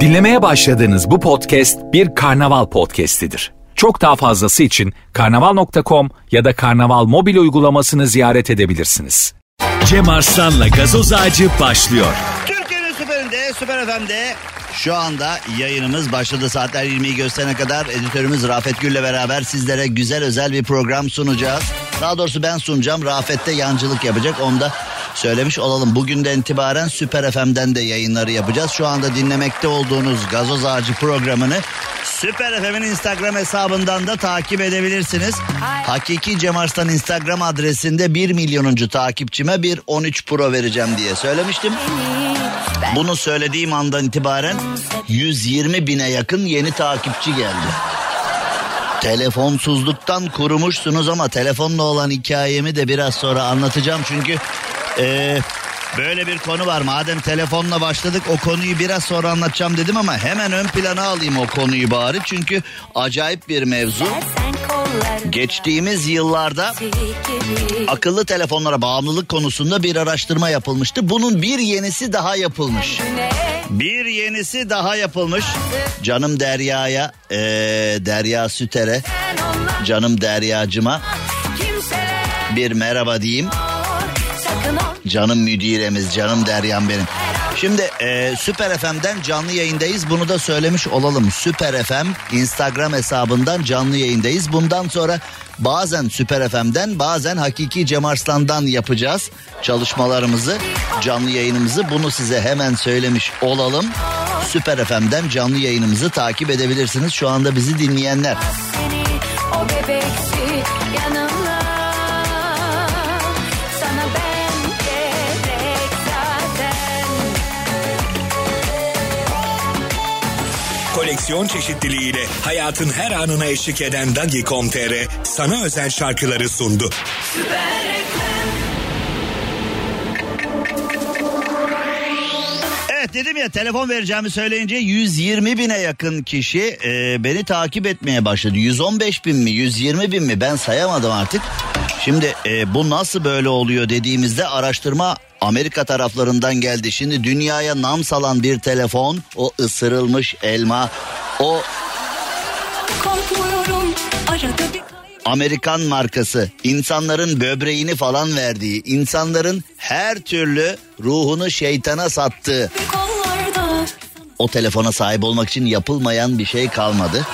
Dinlemeye başladığınız bu podcast bir karnaval podcastidir. Çok daha fazlası için karnaval.com ya da karnaval mobil uygulamasını ziyaret edebilirsiniz. Cem Arslan'la gazoz ağacı başlıyor. Türkiye'nin süperinde, süper FM'de şu anda yayınımız başladı. Saatler 20'yi gösterene kadar editörümüz Rafet Gül'le beraber sizlere güzel özel bir program sunacağız. Daha doğrusu ben sunacağım. Rafet de yancılık yapacak. Onu da söylemiş olalım. Bugünden itibaren Süper FM'den de yayınları yapacağız. Şu anda dinlemekte olduğunuz Gazoz Ağacı programını Süper FM'in Instagram hesabından da takip edebilirsiniz. Hakiki Cem Arslan Instagram adresinde 1 milyonuncu takipçime bir 13 Pro vereceğim diye söylemiştim. Bunu söylediğim andan itibaren 120 bine yakın yeni takipçi geldi. Telefonsuzluktan kurumuşsunuz ama telefonla olan hikayemi de biraz sonra anlatacağım. Çünkü eee, böyle bir konu var. Madem telefonla başladık o konuyu biraz sonra anlatacağım dedim ama hemen ön plana alayım o konuyu bari. Çünkü acayip bir mevzu. Geçtiğimiz yıllarda akıllı telefonlara bağımlılık konusunda bir araştırma yapılmıştı. Bunun bir yenisi daha yapılmış. Bir yenisi daha yapılmış. Canım Derya'ya, eee, Derya Süter'e, canım Derya'cıma bir merhaba diyeyim. Canım müdiremiz, canım Derya'm benim. Şimdi e, Süper FM'den canlı yayındayız. Bunu da söylemiş olalım. Süper FM Instagram hesabından canlı yayındayız. Bundan sonra bazen Süper FM'den bazen Hakiki Cem Arslan'dan yapacağız çalışmalarımızı, canlı yayınımızı. Bunu size hemen söylemiş olalım. Süper FM'den canlı yayınımızı takip edebilirsiniz. Şu anda bizi dinleyenler. Koleksiyon çeşitliliğiyle hayatın her anına eşlik eden Dagi.com.tr sana özel şarkıları sundu. Evet dedim ya telefon vereceğimi söyleyince 120 bine yakın kişi e, beni takip etmeye başladı. 115 bin mi 120 bin mi ben sayamadım artık. Şimdi e, bu nasıl böyle oluyor dediğimizde araştırma Amerika taraflarından geldi. Şimdi dünyaya nam salan bir telefon o ısırılmış elma o Amerikan markası insanların böbreğini falan verdiği insanların her türlü ruhunu şeytana sattığı o telefona sahip olmak için yapılmayan bir şey kalmadı.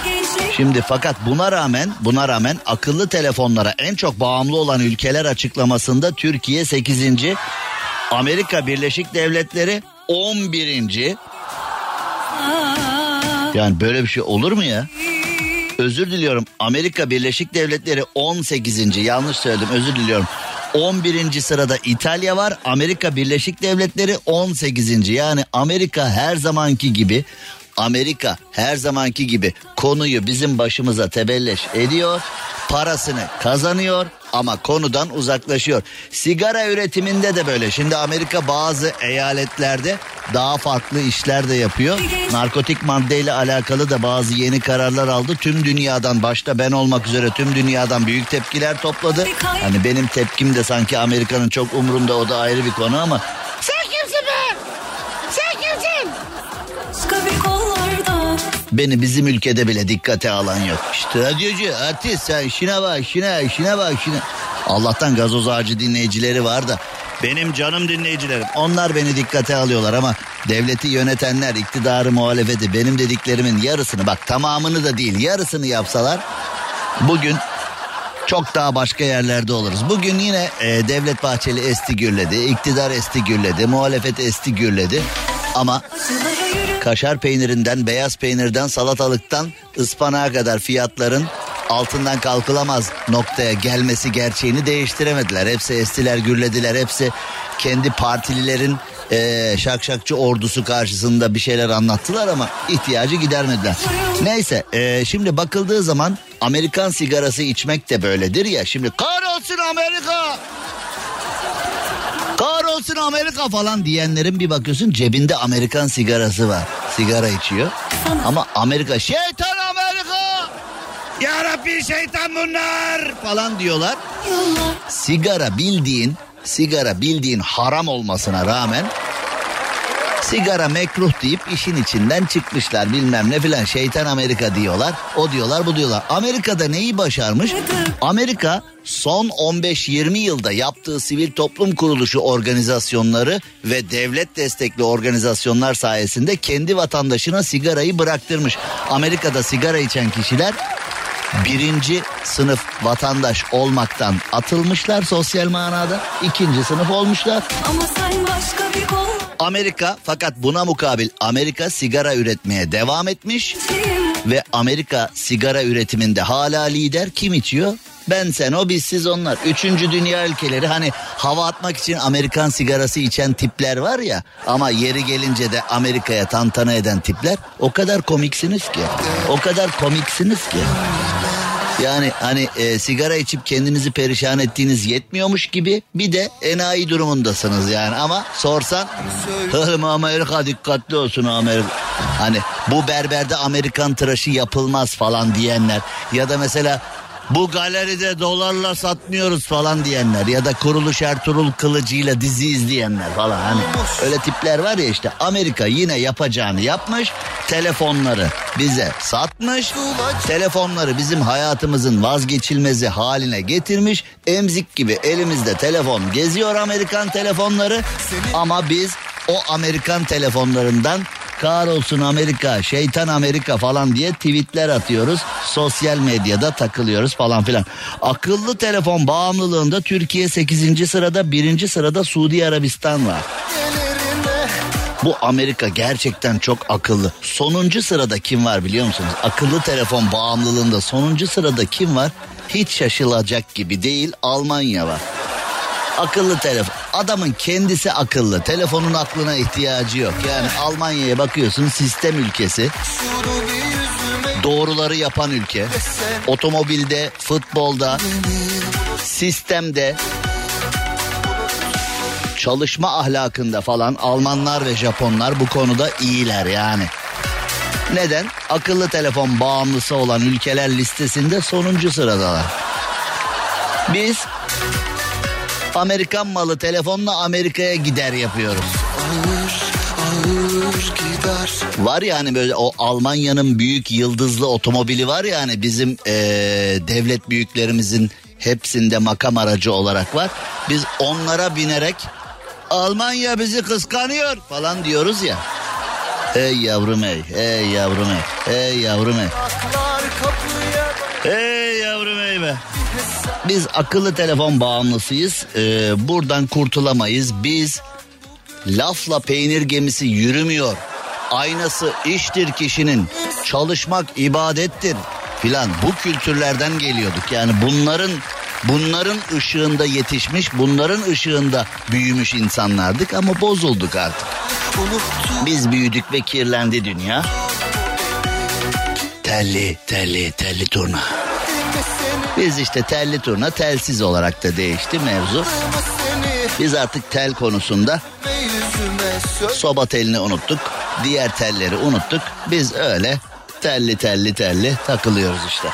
Şimdi fakat buna rağmen buna rağmen akıllı telefonlara en çok bağımlı olan ülkeler açıklamasında Türkiye 8. Amerika Birleşik Devletleri 11. Yani böyle bir şey olur mu ya? Özür diliyorum. Amerika Birleşik Devletleri 18. yanlış söyledim. Özür diliyorum. 11. sırada İtalya var. Amerika Birleşik Devletleri 18. Yani Amerika her zamanki gibi Amerika her zamanki gibi konuyu bizim başımıza tebelleş ediyor. Parasını kazanıyor ama konudan uzaklaşıyor. Sigara üretiminde de böyle. Şimdi Amerika bazı eyaletlerde daha farklı işler de yapıyor. Narkotik maddeyle alakalı da bazı yeni kararlar aldı. Tüm dünyadan başta ben olmak üzere tüm dünyadan büyük tepkiler topladı. Hani benim tepkim de sanki Amerika'nın çok umurunda o da ayrı bir konu ama beni bizim ülkede bile dikkate alan yok. İşte radyocu artist sen işine bak işine işine bak işine. Allah'tan gazoz ağacı dinleyicileri var da benim canım dinleyicilerim onlar beni dikkate alıyorlar ama devleti yönetenler iktidarı muhalefeti benim dediklerimin yarısını bak tamamını da değil yarısını yapsalar bugün çok daha başka yerlerde oluruz. Bugün yine e, Devlet Bahçeli esti gürledi, iktidar esti gürledi, muhalefet esti gürledi. Ama kaşar peynirinden, beyaz peynirden, salatalıktan ıspanağa kadar fiyatların altından kalkılamaz noktaya gelmesi gerçeğini değiştiremediler. Hepsi estiler, gürlediler. Hepsi kendi partililerin eee şakşakçı ordusu karşısında bir şeyler anlattılar ama ihtiyacı gidermediler. Neyse eee, şimdi bakıldığı zaman Amerikan sigarası içmek de böyledir ya. Şimdi kahrolsun Amerika! Kahrolsun Amerika falan diyenlerin bir bakıyorsun cebinde Amerikan sigarası var. Sigara içiyor. Ama Amerika şeytan Amerika! Ya Rabbi şeytan bunlar falan diyorlar. Sigara bildiğin sigara bildiğin haram olmasına rağmen Sigara mekruh deyip işin içinden çıkmışlar bilmem ne filan şeytan Amerika diyorlar. O diyorlar bu diyorlar. Amerika'da neyi başarmış? Amerika son 15-20 yılda yaptığı sivil toplum kuruluşu organizasyonları ve devlet destekli organizasyonlar sayesinde kendi vatandaşına sigarayı bıraktırmış. Amerika'da sigara içen kişiler birinci sınıf vatandaş olmaktan atılmışlar sosyal manada. ikinci sınıf olmuşlar. Ama sen başka bir kol Amerika fakat buna mukabil Amerika sigara üretmeye devam etmiş ve Amerika sigara üretiminde hala lider kim içiyor? Ben sen o biz siz onlar. Üçüncü dünya ülkeleri hani hava atmak için Amerikan sigarası içen tipler var ya ama yeri gelince de Amerika'ya tantana eden tipler o kadar komiksiniz ki. O kadar komiksiniz ki. Yani hani e, sigara içip kendinizi perişan ettiğiniz yetmiyormuş gibi bir de enayi durumundasınız yani ama sorsan "Oğlum Amerika dikkatli olsun Amerika. Hani bu berberde Amerikan tıraşı yapılmaz falan diyenler ya da mesela bu galeride dolarla satmıyoruz falan diyenler ya da kuruluş Ertuğrul Kılıcı'yla dizi izleyenler falan. Hani öyle tipler var ya işte Amerika yine yapacağını yapmış telefonları bize satmış telefonları bizim hayatımızın vazgeçilmezi haline getirmiş emzik gibi elimizde telefon geziyor Amerikan telefonları. Ama biz o Amerikan telefonlarından Kahrolsun Amerika, şeytan Amerika falan diye tweetler atıyoruz. Sosyal medyada takılıyoruz falan filan. Akıllı telefon bağımlılığında Türkiye 8. sırada, 1. sırada Suudi Arabistan var. Bu Amerika gerçekten çok akıllı. Sonuncu sırada kim var biliyor musunuz? Akıllı telefon bağımlılığında sonuncu sırada kim var? Hiç şaşılacak gibi değil Almanya var. Akıllı telefon. Adamın kendisi akıllı. Telefonun aklına ihtiyacı yok. Yani Almanya'ya bakıyorsun sistem ülkesi. Doğruları yapan ülke. Otomobilde, futbolda, sistemde, çalışma ahlakında falan Almanlar ve Japonlar bu konuda iyiler yani. Neden? Akıllı telefon bağımlısı olan ülkeler listesinde sonuncu sıradalar. Biz Amerikan malı telefonla Amerika'ya gider yapıyoruz. Var ya hani böyle o Almanya'nın büyük yıldızlı otomobili var ya hani bizim eee, devlet büyüklerimizin hepsinde makam aracı olarak var. Biz onlara binerek Almanya bizi kıskanıyor falan diyoruz ya. Ey yavrum ey, ey yavrum ey, ey yavrum ey. Ey yavrum ey be. Biz akıllı telefon bağımlısıyız. Ee, buradan kurtulamayız. Biz lafla peynir gemisi yürümüyor. Aynası iştir kişinin. Çalışmak ibadettir filan. Bu kültürlerden geliyorduk. Yani bunların bunların ışığında yetişmiş, bunların ışığında büyümüş insanlardık ama bozulduk artık. Biz büyüdük ve kirlendi dünya. Telli, telli, telli turna. Biz işte telli turna telsiz olarak da değişti mevzu. Biz artık tel konusunda soba telini unuttuk. Diğer telleri unuttuk. Biz öyle telli telli telli takılıyoruz işte.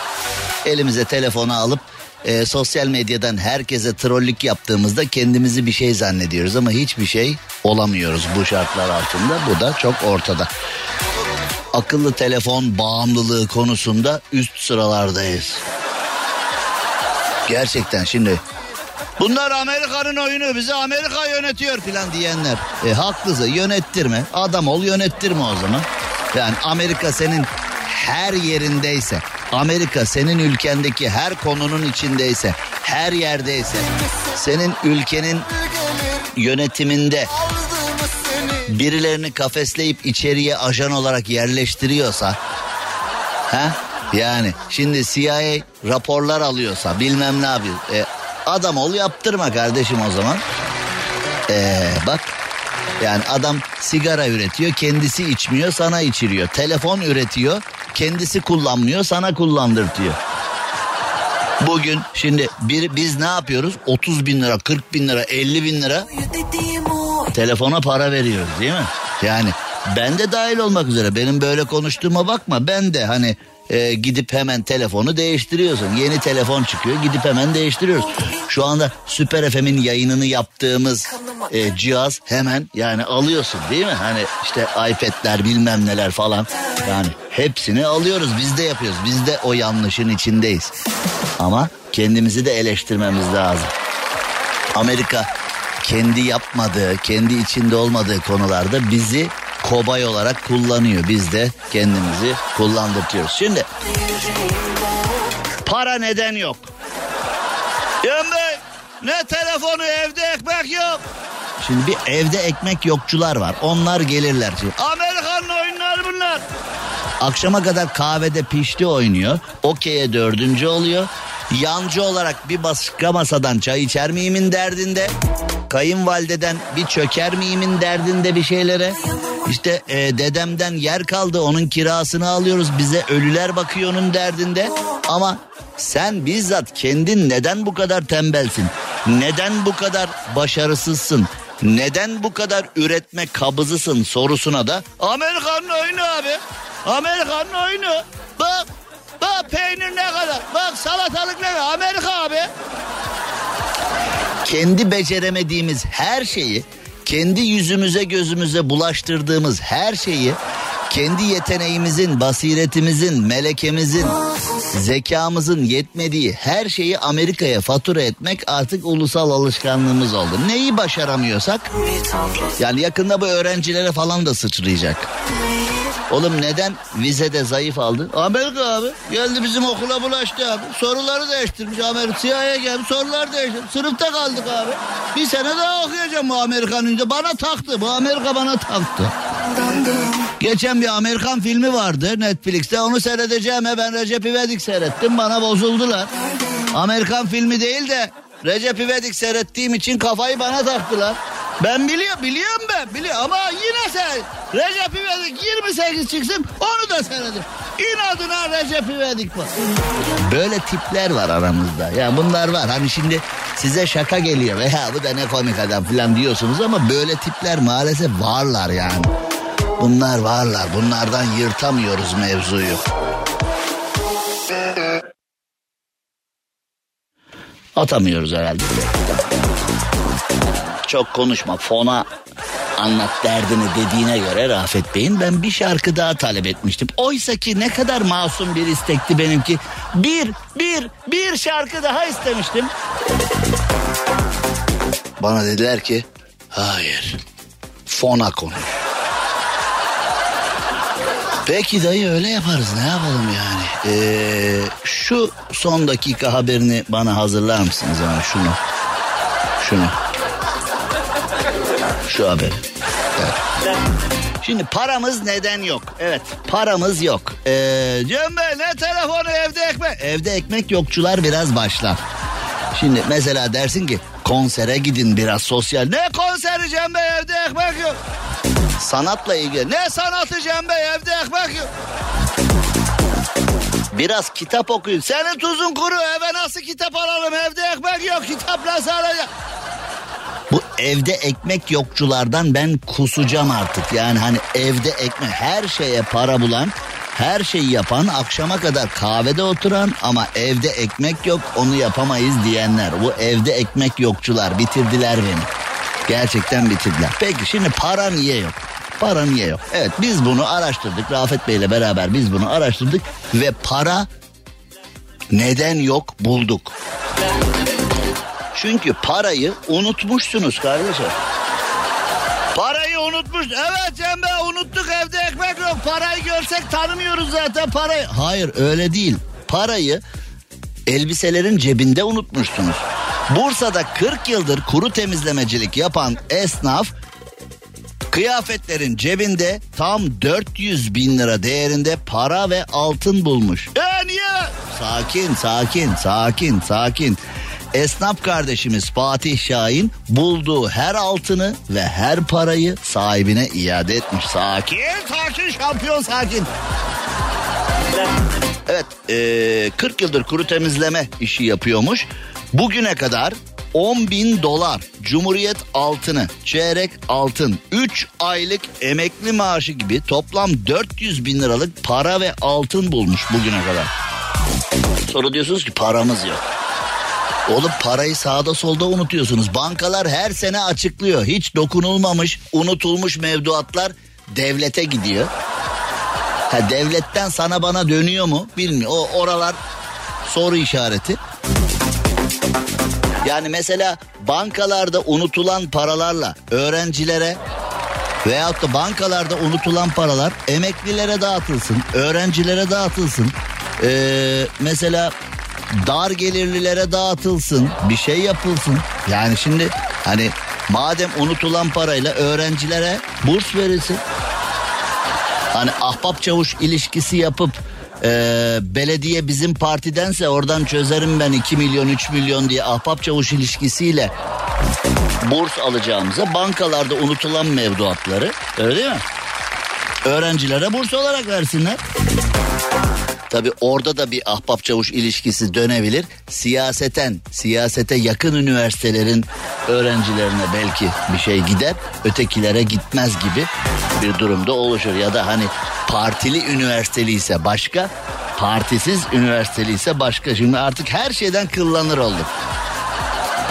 Elimize telefonu alıp e, sosyal medyadan herkese trollük yaptığımızda kendimizi bir şey zannediyoruz ama hiçbir şey olamıyoruz bu şartlar altında. Bu da çok ortada. Akıllı telefon bağımlılığı konusunda üst sıralardayız. Gerçekten şimdi Bunlar Amerika'nın oyunu bizi Amerika yönetiyor filan diyenler. E haklısın yönettirme. Adam ol yönettirme o zaman. Yani Amerika senin her yerindeyse, Amerika senin ülkendeki her konunun içindeyse, her yerdeyse, senin ülkenin yönetiminde birilerini kafesleyip içeriye ajan olarak yerleştiriyorsa, ha? Yani şimdi CIA raporlar alıyorsa bilmem ne yapıyor. E, adam ol yaptırma kardeşim o zaman. E, bak yani adam sigara üretiyor kendisi içmiyor sana içiriyor. Telefon üretiyor kendisi kullanmıyor sana kullandırtıyor. Bugün şimdi bir, biz ne yapıyoruz? 30 bin lira, 40 bin lira, 50 bin lira telefona para veriyoruz değil mi? Yani ben de dahil olmak üzere benim böyle konuştuğuma bakma ben de hani e, gidip hemen telefonu değiştiriyorsun. Yeni telefon çıkıyor gidip hemen değiştiriyoruz. Şu anda Süper FM'in yayınını yaptığımız e, cihaz hemen yani alıyorsun değil mi? Hani işte iPad'ler bilmem neler falan yani hepsini alıyoruz biz de yapıyoruz. Biz de o yanlışın içindeyiz. Ama kendimizi de eleştirmemiz lazım. Amerika kendi yapmadığı, kendi içinde olmadığı konularda bizi kobay olarak kullanıyor. Biz de kendimizi kullandırtıyoruz. Şimdi para neden yok? Yön Bey ne telefonu evde ekmek yok. Şimdi bir evde ekmek yokçular var. Onlar gelirler. Şimdi, Amerikan oyunları bunlar. Akşama kadar kahvede pişti oynuyor. Okey'e dördüncü oluyor. Yancı olarak bir başka masadan çay içer miyimin derdinde. Kayınvalideden bir çöker miyimin derdinde bir şeylere. İşte e, dedemden yer kaldı onun kirasını alıyoruz bize ölüler bakıyor onun derdinde. Ama sen bizzat kendin neden bu kadar tembelsin? Neden bu kadar başarısızsın? Neden bu kadar üretme kabızısın sorusuna da Amerikan'ın oyunu abi. Amerikan'ın oyunu. Bak bak peynir ne kadar. Bak salatalık ne kadar. Amerika abi. Kendi beceremediğimiz her şeyi kendi yüzümüze gözümüze bulaştırdığımız her şeyi kendi yeteneğimizin, basiretimizin, melekemizin, zekamızın yetmediği her şeyi Amerika'ya fatura etmek artık ulusal alışkanlığımız oldu. Neyi başaramıyorsak yani yakında bu öğrencilere falan da sıçrayacak. Oğlum neden vizede zayıf aldı? Amerika abi. Geldi bizim okula bulaştı abi. Soruları değiştirmiş. Amerika CIA'ya gelmiş sorular değiştirmiş. Sınıfta kaldık abi. Bir sene daha okuyacağım bu Amerikan'ın. Bana taktı. Bu Amerika bana taktı. Geçen bir Amerikan filmi vardı Netflix'te. Onu seyredeceğim. Ben Recep İvedik seyrettim. Bana bozuldular. Amerikan filmi değil de Recep İvedik seyrettiğim için kafayı bana taktılar. Ben biliyorum, biliyorum ben. Biliyorum ama yine sen Recep İvedik 28 çıksın onu da seyredin. İnadına Recep İvedik var. Böyle tipler var aramızda. Ya bunlar var. Hani şimdi size şaka geliyor. Ya bu da ne komik adam falan diyorsunuz ama böyle tipler maalesef varlar yani. Bunlar varlar. Bunlardan yırtamıyoruz mevzuyu. Atamıyoruz herhalde. Çok konuşma fona anlat derdini dediğine göre Rafet Bey'in ben bir şarkı daha talep etmiştim. Oysa ki ne kadar masum bir istekti benimki. Bir, bir, bir şarkı daha istemiştim. Bana dediler ki hayır fona konuş. Peki dayı öyle yaparız ne yapalım yani. Ee, şu son dakika haberini bana hazırlar mısınız yani şunu. Şunu. Şu haberi. Evet. Şimdi paramız neden yok? Evet paramız yok. Ee, Cem Bey ne telefonu evde ekmek? Evde ekmek yokçular biraz başlar. Şimdi mesela dersin ki konsere gidin biraz sosyal. Ne konseri Cem Bey evde ekmek yok. Sanatla ilgili. Ne sanatı Cem Bey evde ekmek yok. Biraz kitap okuyun. Senin tuzun kuru eve nasıl kitap alalım? Evde ekmek yok. Kitap nasıl alacak? Bu evde ekmek yokçulardan ben kusacağım artık. Yani hani evde ekmek her şeye para bulan, her şeyi yapan, akşama kadar kahvede oturan ama evde ekmek yok onu yapamayız diyenler. Bu evde ekmek yokçular bitirdiler beni. Gerçekten bitirdiler. Peki şimdi para niye yok? Para niye yok? Evet biz bunu araştırdık. Rafet Bey ile beraber biz bunu araştırdık ve para neden yok bulduk. Çünkü parayı unutmuşsunuz kardeşim. Parayı unutmuş. Evet Cem Bey unuttuk evde ekmek yok. Parayı görsek tanımıyoruz zaten parayı. Hayır öyle değil. Parayı elbiselerin cebinde unutmuşsunuz. Bursa'da 40 yıldır kuru temizlemecilik yapan esnaf kıyafetlerin cebinde tam 400 bin lira değerinde para ve altın bulmuş. E niye? Sakin sakin sakin sakin. Esnaf kardeşimiz Fatih Şahin bulduğu her altını ve her parayı sahibine iade etmiş. Sakin sakin şampiyon sakin. Evet e, 40 yıldır kuru temizleme işi yapıyormuş. Bugüne kadar 10 bin dolar Cumhuriyet altını, çeyrek altın, 3 aylık emekli maaşı gibi toplam 400 bin liralık para ve altın bulmuş bugüne kadar. Sonra diyorsunuz ki paramız yok. Oğlum parayı sağda solda unutuyorsunuz. Bankalar her sene açıklıyor. Hiç dokunulmamış, unutulmuş mevduatlar devlete gidiyor. Ha, devletten sana bana dönüyor mu bilmiyorum. O oralar soru işareti. Yani mesela bankalarda unutulan paralarla öğrencilere veyahut da bankalarda unutulan paralar emeklilere dağıtılsın, öğrencilere dağıtılsın. Ee, mesela dar gelirlilere dağıtılsın, bir şey yapılsın. Yani şimdi hani madem unutulan parayla öğrencilere burs verilsin. Hani ahbap çavuş ilişkisi yapıp e, belediye bizim partidense oradan çözerim ben 2 milyon 3 milyon diye ahbap çavuş ilişkisiyle burs alacağımıza bankalarda unutulan mevduatları öyle değil mi? Öğrencilere burs olarak versinler. Tabi orada da bir ahbap çavuş ilişkisi dönebilir. Siyaseten, siyasete yakın üniversitelerin öğrencilerine belki bir şey gider, ötekilere gitmez gibi bir durumda oluşur. Ya da hani partili üniversiteli ise başka, partisiz üniversiteli ise başka. Şimdi artık her şeyden kıllanır olduk.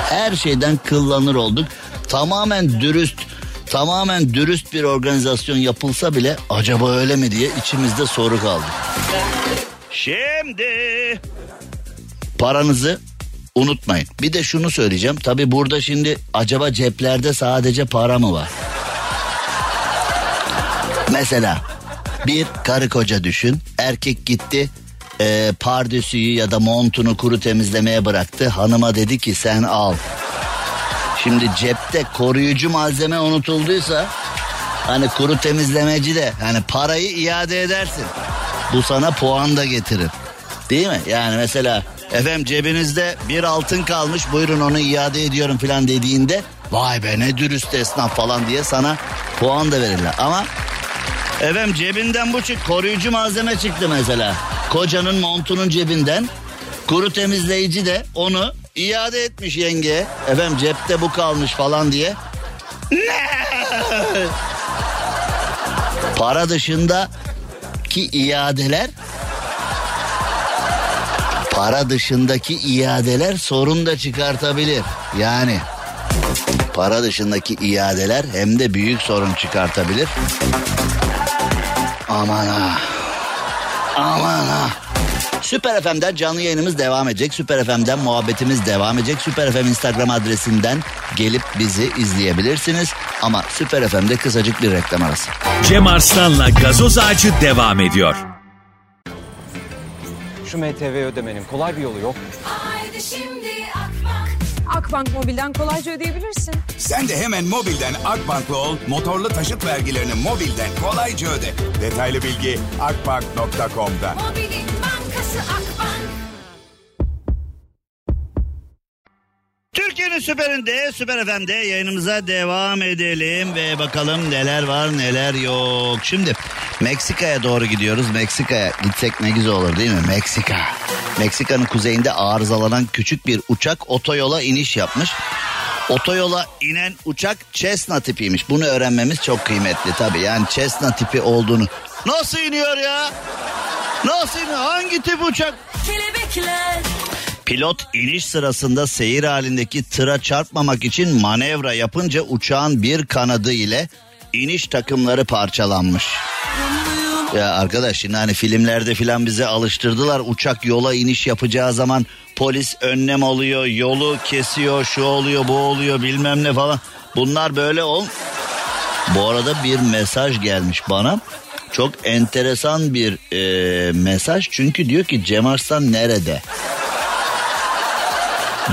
Her şeyden kıllanır olduk. Tamamen dürüst, tamamen dürüst bir organizasyon yapılsa bile acaba öyle mi diye içimizde soru kaldı. Şimdi paranızı unutmayın. Bir de şunu söyleyeceğim. Tabi burada şimdi acaba ceplerde sadece para mı var? Mesela bir karı koca düşün. Erkek gitti e, pardesüyü ya da montunu kuru temizlemeye bıraktı. Hanıma dedi ki sen al. Şimdi cepte koruyucu malzeme unutulduysa hani kuru temizlemeci de hani parayı iade edersin. Bu sana puan da getirir. Değil mi? Yani mesela efendim cebinizde bir altın kalmış buyurun onu iade ediyorum falan dediğinde vay be ne dürüst esnaf falan diye sana puan da verirler. Ama efendim cebinden bu çık koruyucu malzeme çıktı mesela. Kocanın montunun cebinden kuru temizleyici de onu iade etmiş yenge. Efendim cepte bu kalmış falan diye. Ne? Para dışında ki iadeler para dışındaki iadeler sorun da çıkartabilir. Yani para dışındaki iadeler hem de büyük sorun çıkartabilir. Aman ha. Aman ha. Süper FM'den canlı yayınımız devam edecek. Süper FM'den muhabbetimiz devam edecek. Süper FM Instagram adresinden gelip bizi izleyebilirsiniz. Ama Süper FM'de kısacık bir reklam arası. Cem Arslan'la gazoz ağacı devam ediyor. Şu MTV ödemenin kolay bir yolu yok. Haydi şimdi Akbank Akbank Mobil'den kolayca ödeyebilirsin. Sen de hemen mobilden Akbank'la ol, motorlu taşıt vergilerini mobilden kolayca öde. Detaylı bilgi akbank.com'da. Mobilin Türkiye'nin süperinde, süper FM'de yayınımıza devam edelim ve bakalım neler var neler yok. Şimdi Meksika'ya doğru gidiyoruz. Meksika'ya gitsek ne güzel olur değil mi? Meksika. Meksika'nın kuzeyinde arızalanan küçük bir uçak otoyola iniş yapmış. Otoyola inen uçak Cessna tipiymiş. Bunu öğrenmemiz çok kıymetli tabii. Yani Cessna tipi olduğunu. Nasıl iniyor ya? Nasıl? Hangi tip uçak? Kelebekler Pilot iniş sırasında seyir halindeki tıra çarpmamak için manevra yapınca uçağın bir kanadı ile iniş takımları parçalanmış. Ya arkadaş şimdi hani filmlerde filan bize alıştırdılar uçak yola iniş yapacağı zaman polis önlem alıyor yolu kesiyor şu oluyor bu oluyor bilmem ne falan. Bunlar böyle ol. Bu arada bir mesaj gelmiş bana. Çok enteresan bir e, mesaj çünkü diyor ki Cem Arslan nerede?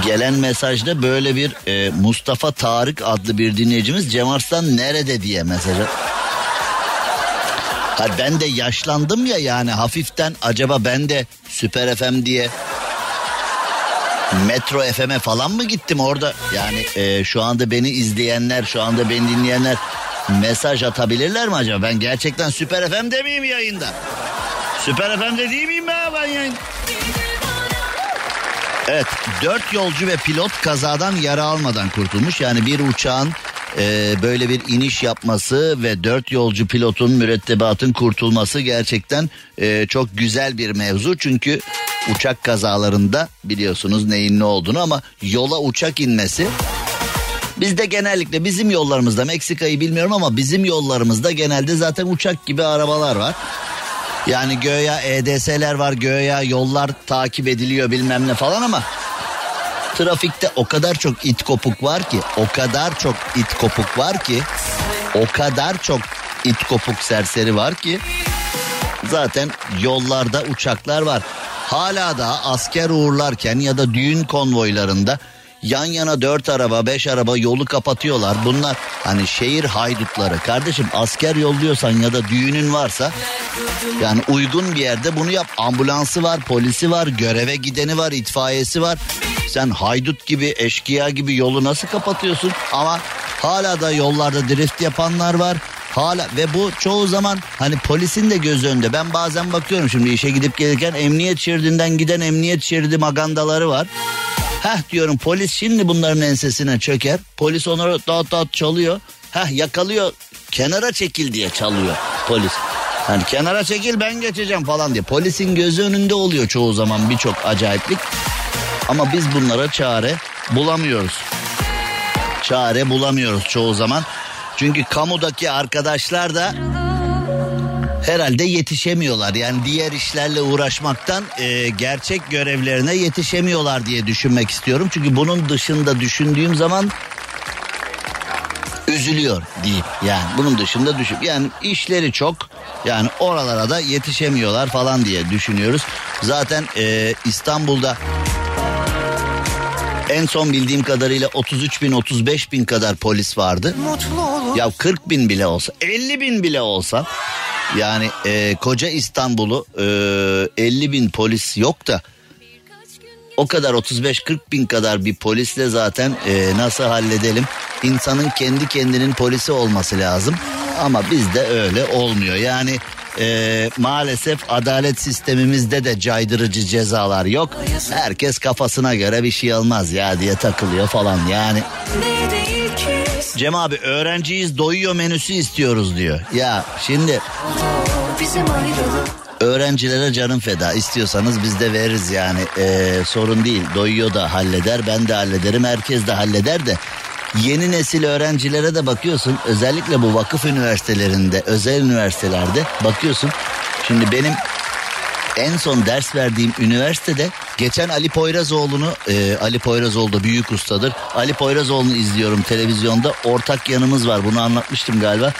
Gelen mesajda böyle bir e, Mustafa Tarık adlı bir dinleyicimiz Cem Arslan nerede diye mesajı. Ha ben de yaşlandım ya yani hafiften acaba ben de Süper FM diye Metro FM'e falan mı gittim orada? Yani e, şu anda beni izleyenler, şu anda beni dinleyenler mesaj atabilirler mi acaba? Ben gerçekten Süper FM'de miyim yayında? Süper FM'de değil miyim ben, ben yayın? Evet dört yolcu ve pilot kazadan yara almadan kurtulmuş. Yani bir uçağın e, böyle bir iniş yapması ve dört yolcu pilotun mürettebatın kurtulması gerçekten e, çok güzel bir mevzu. Çünkü uçak kazalarında biliyorsunuz neyin ne olduğunu ama yola uçak inmesi Bizde genellikle bizim yollarımızda Meksika'yı bilmiyorum ama bizim yollarımızda genelde zaten uçak gibi arabalar var. Yani göya EDS'ler var göya yollar takip ediliyor bilmem ne falan ama trafikte o kadar çok it kopuk var ki o kadar çok it kopuk var ki o kadar çok it kopuk serseri var ki zaten yollarda uçaklar var. Hala da asker uğurlarken ya da düğün konvoylarında yan yana dört araba beş araba yolu kapatıyorlar. Bunlar hani şehir haydutları. Kardeşim asker yolluyorsan ya da düğünün varsa yani uygun bir yerde bunu yap. Ambulansı var, polisi var, göreve gideni var, itfaiyesi var. Sen haydut gibi, eşkıya gibi yolu nasıl kapatıyorsun? Ama hala da yollarda drift yapanlar var. Hala ve bu çoğu zaman hani polisin de göz önünde. Ben bazen bakıyorum şimdi işe gidip gelirken emniyet şeridinden giden emniyet şeridi magandaları var. Heh diyorum polis şimdi bunların ensesine çöker. Polis onları dağıt dağıt çalıyor. Heh yakalıyor kenara çekil diye çalıyor polis. Hani kenara çekil ben geçeceğim falan diye. Polisin gözü önünde oluyor çoğu zaman birçok acayiplik. Ama biz bunlara çare bulamıyoruz. Çare bulamıyoruz çoğu zaman. Çünkü kamudaki arkadaşlar da herhalde yetişemiyorlar. Yani diğer işlerle uğraşmaktan e, gerçek görevlerine yetişemiyorlar diye düşünmek istiyorum. Çünkü bunun dışında düşündüğüm zaman üzülüyor diyeyim. Yani bunun dışında düşün. Yani işleri çok. Yani oralara da yetişemiyorlar falan diye düşünüyoruz. Zaten e, İstanbul'da en son bildiğim kadarıyla 33 bin 35 bin kadar polis vardı. Ya 40 bin bile olsa 50 bin bile olsa yani e, koca İstanbul'u e, 50 bin polis yok da o kadar 35-40 bin kadar bir polisle zaten e, nasıl halledelim? İnsanın kendi kendinin polisi olması lazım. Ama bizde öyle olmuyor. Yani e, maalesef adalet sistemimizde de caydırıcı cezalar yok. Herkes kafasına göre bir şey almaz ya diye takılıyor falan yani. Cem abi öğrenciyiz doyuyor menüsü istiyoruz diyor. Ya şimdi öğrencilere canım feda. İstiyorsanız biz de veririz yani. Ee, sorun değil. Doyuyor da halleder ben de hallederim herkes de halleder de. Yeni nesil öğrencilere de bakıyorsun özellikle bu vakıf üniversitelerinde özel üniversitelerde bakıyorsun. Şimdi benim en son ders verdiğim üniversitede geçen Ali Poyrazoğlu'nu e, Ali Poyrazoğlu da büyük ustadır. Ali Poyrazoğlu'nu izliyorum televizyonda. Ortak yanımız var. Bunu anlatmıştım galiba.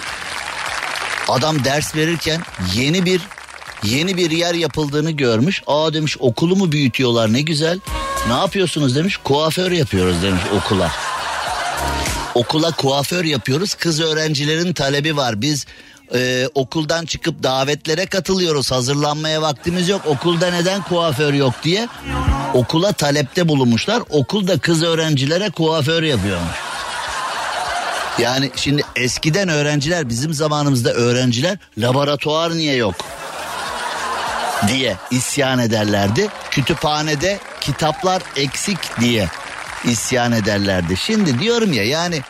Adam ders verirken yeni bir yeni bir yer yapıldığını görmüş. Aa demiş okulu mu büyütüyorlar ne güzel. Ne yapıyorsunuz demiş. Kuaför yapıyoruz demiş okula. Okula kuaför yapıyoruz. Kız öğrencilerin talebi var. Biz e, okuldan çıkıp davetlere katılıyoruz. Hazırlanmaya vaktimiz yok. Okulda neden kuaför yok diye okula talepte bulunmuşlar. Okulda kız öğrencilere kuaför yapıyormuş. Yani şimdi eskiden öğrenciler bizim zamanımızda öğrenciler laboratuvar niye yok diye isyan ederlerdi. Kütüphanede kitaplar eksik diye isyan ederlerdi. Şimdi diyorum ya yani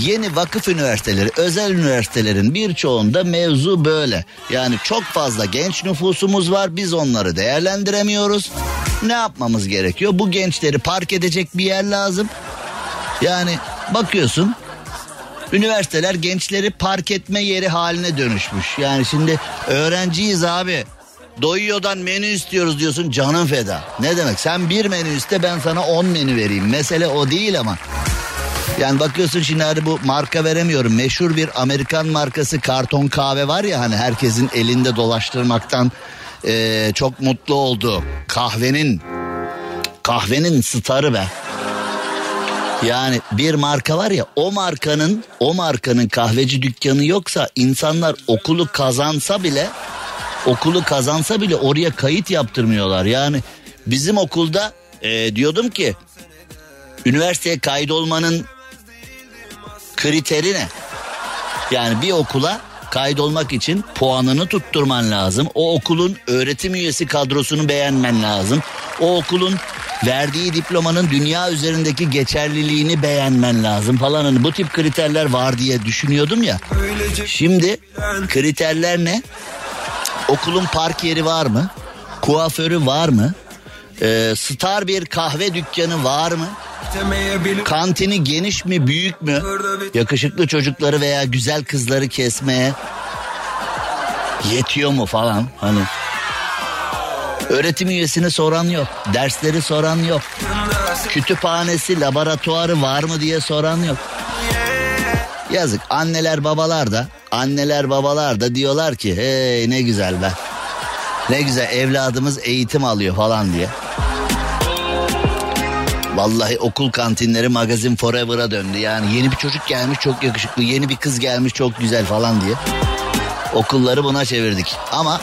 yeni vakıf üniversiteleri, özel üniversitelerin birçoğunda mevzu böyle. Yani çok fazla genç nüfusumuz var. Biz onları değerlendiremiyoruz. Ne yapmamız gerekiyor? Bu gençleri park edecek bir yer lazım. Yani bakıyorsun üniversiteler gençleri park etme yeri haline dönüşmüş. Yani şimdi öğrenciyiz abi. Doyuyordan menü istiyoruz diyorsun canın feda. Ne demek sen bir menü iste ben sana on menü vereyim. Mesele o değil ama. Yani bakıyorsun şimdi hani bu marka veremiyorum. Meşhur bir Amerikan markası karton kahve var ya hani herkesin elinde dolaştırmaktan eee, çok mutlu oldu. Kahvenin kahvenin starı be. Yani bir marka var ya o markanın o markanın kahveci dükkanı yoksa insanlar okulu kazansa bile okulu kazansa bile oraya kayıt yaptırmıyorlar. Yani bizim okulda e, diyordum ki üniversiteye kaydolmanın kriteri ne? Yani bir okula kaydolmak için puanını tutturman lazım. O okulun öğretim üyesi kadrosunu beğenmen lazım. O okulun verdiği diplomanın dünya üzerindeki geçerliliğini beğenmen lazım falan. Hani bu tip kriterler var diye düşünüyordum ya. Şimdi kriterler ne? Okulun park yeri var mı? Kuaförü var mı? Ee, star bir kahve dükkanı var mı? Kantini geniş mi büyük mü? Yakışıklı çocukları veya güzel kızları kesmeye yetiyor mu falan hani. Öğretim üyesini soran yok. Dersleri soran yok. Kütüphanesi, laboratuvarı var mı diye soran yok. Yazık anneler babalar da anneler babalar da diyorlar ki hey ne güzel be. Ne güzel evladımız eğitim alıyor falan diye. Vallahi okul kantinleri magazin forever'a döndü. Yani yeni bir çocuk gelmiş çok yakışıklı, yeni bir kız gelmiş çok güzel falan diye. Okulları buna çevirdik. Ama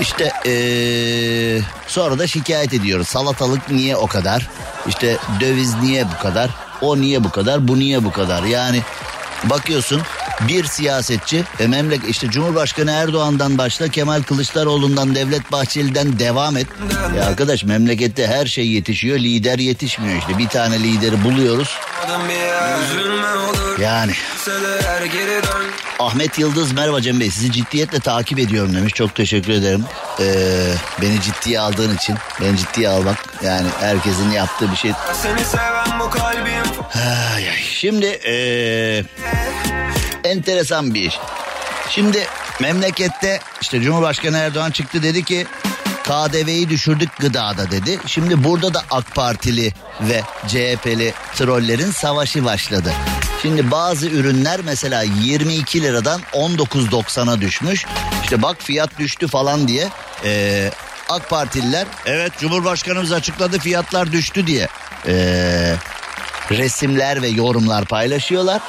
işte ee, sonra da şikayet ediyoruz. Salatalık niye o kadar? İşte döviz niye bu kadar? O niye bu kadar? Bu niye bu kadar? Yani bakıyorsun bir siyasetçi e, memleket işte Cumhurbaşkanı Erdoğan'dan başla Kemal Kılıçdaroğlu'ndan Devlet Bahçeli'den devam et. Ya arkadaş memlekette her şey yetişiyor lider yetişmiyor işte bir tane lideri buluyoruz. Yani Ahmet Yıldız merhaba Cem Bey sizi ciddiyetle takip ediyorum demiş çok teşekkür ederim. Ee, beni ciddiye aldığın için beni ciddiye almak yani herkesin yaptığı bir şey. Ay, ay. Şimdi ee, enteresan bir iş. Şimdi memlekette işte Cumhurbaşkanı Erdoğan çıktı dedi ki KDV'yi düşürdük gıdada dedi. Şimdi burada da AK Partili ve CHP'li trollerin savaşı başladı. Şimdi bazı ürünler mesela 22 liradan 19.90'a düşmüş. İşte bak fiyat düştü falan diye ee, AK Partililer evet Cumhurbaşkanımız açıkladı fiyatlar düştü diye ee, resimler ve yorumlar paylaşıyorlar.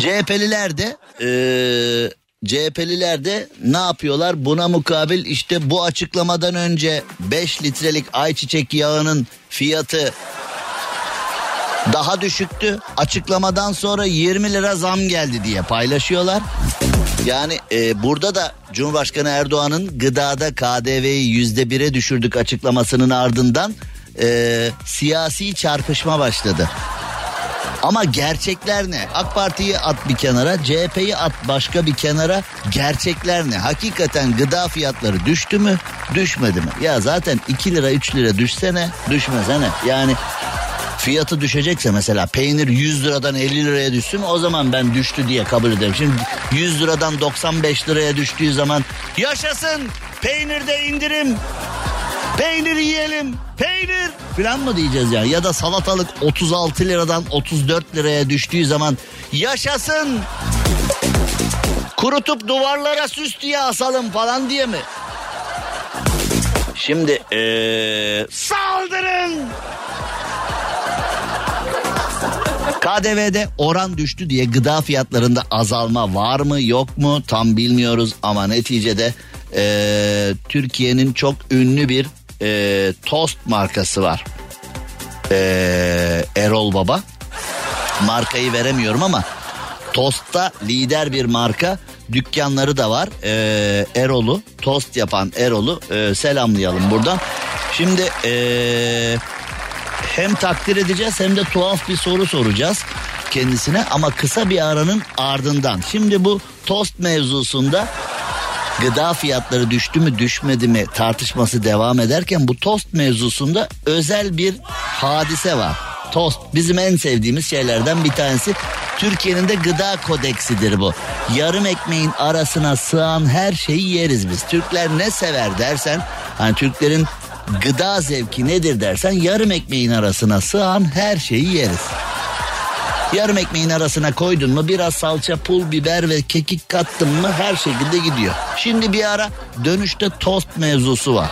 CHP'liler de eee CHP'liler de ne yapıyorlar? Buna mukabil işte bu açıklamadan önce 5 litrelik ayçiçek yağının fiyatı daha düşüktü. Açıklamadan sonra 20 lira zam geldi diye paylaşıyorlar. Yani e, burada da Cumhurbaşkanı Erdoğan'ın gıdada KDV'yi yüzde bire düşürdük açıklamasının ardından e, siyasi çarpışma başladı. Ama gerçekler ne? AK Parti'yi at bir kenara, CHP'yi at başka bir kenara. Gerçekler ne? Hakikaten gıda fiyatları düştü mü? Düşmedi mi? Ya zaten 2 lira 3 lira düşsene, düşmesene. Yani fiyatı düşecekse mesela peynir 100 liradan 50 liraya düşsün o zaman ben düştü diye kabul ederim. Şimdi 100 liradan 95 liraya düştüğü zaman yaşasın peynirde indirim peynir yiyelim. Peynir. Falan mı diyeceğiz yani ya da salatalık 36 liradan 34 liraya düştüğü zaman yaşasın. Kurutup duvarlara süs diye asalım falan diye mi? Şimdi ee, saldırın! KDV'de oran düştü diye gıda fiyatlarında azalma var mı yok mu tam bilmiyoruz ama neticede e, Türkiye'nin çok ünlü bir e, tost markası var. E, Erol Baba. Markayı veremiyorum ama tostta lider bir marka dükkanları da var. E, Erol'u tost yapan Erol'u e, selamlayalım buradan. Şimdi eee hem takdir edeceğiz hem de tuhaf bir soru soracağız kendisine ama kısa bir aranın ardından. Şimdi bu tost mevzusunda gıda fiyatları düştü mü düşmedi mi tartışması devam ederken bu tost mevzusunda özel bir hadise var. Tost bizim en sevdiğimiz şeylerden bir tanesi. Türkiye'nin de gıda kodeksidir bu. Yarım ekmeğin arasına sığan her şeyi yeriz biz. Türkler ne sever dersen hani Türklerin gıda zevki nedir dersen yarım ekmeğin arasına sığan her şeyi yeriz. Yarım ekmeğin arasına koydun mu biraz salça, pul biber ve kekik kattın mı her şekilde gidiyor. Şimdi bir ara dönüşte tost mevzusu var.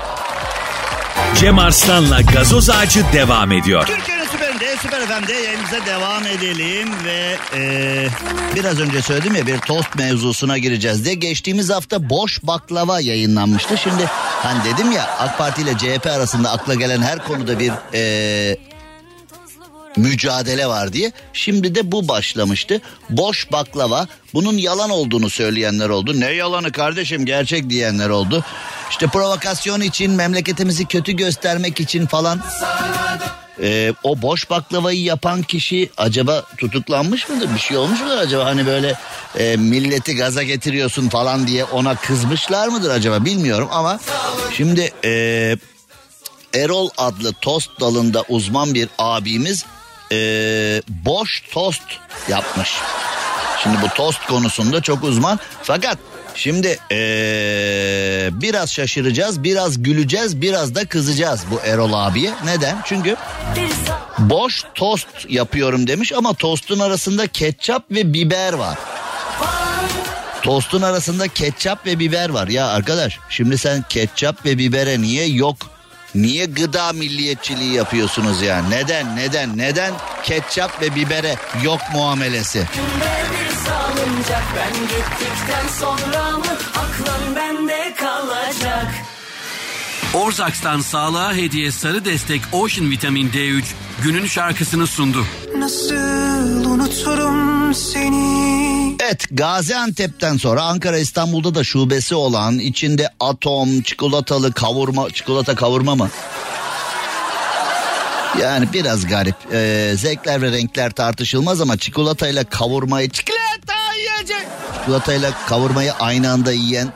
Cem Arslan'la gazoz ağacı devam ediyor. Türkiye'nin süperinde, süper FM'de yayınımıza devam edelim ve e, biraz önce söyledim ya bir tost mevzusuna gireceğiz diye. Geçtiğimiz hafta boş baklava yayınlanmıştı. Şimdi hani dedim ya AK Parti ile CHP arasında akla gelen her konuda bir e, mücadele var diye. Şimdi de bu başlamıştı. Boş baklava bunun yalan olduğunu söyleyenler oldu. Ne yalanı kardeşim gerçek diyenler oldu. İşte provokasyon için memleketimizi kötü göstermek için falan. Ee, o boş baklavayı yapan kişi acaba tutuklanmış mıdır? Bir şey olmuş mudur acaba? Hani böyle e, milleti gaza getiriyorsun falan diye ona kızmışlar mıdır acaba bilmiyorum ama şimdi e, Erol adlı tost dalında uzman bir abimiz e, boş tost yapmış. Şimdi bu tost konusunda çok uzman fakat şimdi e, biraz şaşıracağız, biraz güleceğiz, biraz da kızacağız bu Erol abiye. Neden? Çünkü boş tost yapıyorum demiş ama tostun arasında ketçap ve biber var. Tostun arasında ketçap ve biber var. Ya arkadaş şimdi sen ketçap ve bibere niye yok? Niye gıda milliyetçiliği yapıyorsunuz ya? Neden neden neden ketçap ve bibere yok muamelesi? Ben gittikten sonra mı aklın bende kalacak? Orzaks'tan sağlığa hediye sarı destek Ocean Vitamin D3 günün şarkısını sundu. Nasıl unuturum seni Evet Gaziantep'ten sonra Ankara İstanbul'da da şubesi olan içinde atom, çikolatalı kavurma, çikolata kavurma mı? Yani biraz garip. Ee, zevkler ve renkler tartışılmaz ama çikolatayla kavurmayı çikolata yiyecek. Çikolatayla kavurmayı aynı anda yiyen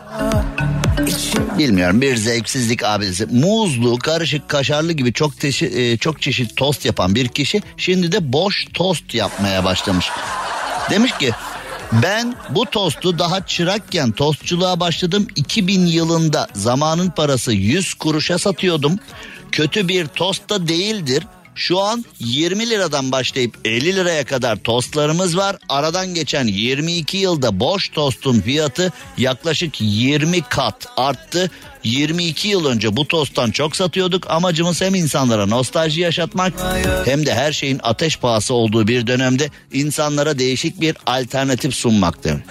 Bilmiyorum bir zevksizlik abidesi. Muzlu, karışık, kaşarlı gibi çok teşi, e, çok çeşit tost yapan bir kişi şimdi de boş tost yapmaya başlamış. Demiş ki ben bu tostu daha çırakken tostçuluğa başladım 2000 yılında zamanın parası 100 kuruşa satıyordum. Kötü bir tost da değildir. Şu an 20 liradan başlayıp 50 liraya kadar tostlarımız var. Aradan geçen 22 yılda boş tostun fiyatı yaklaşık 20 kat arttı. 22 yıl önce bu tosttan çok satıyorduk. Amacımız hem insanlara nostalji yaşatmak hem de her şeyin ateş pahası olduğu bir dönemde insanlara değişik bir alternatif sunmak demek.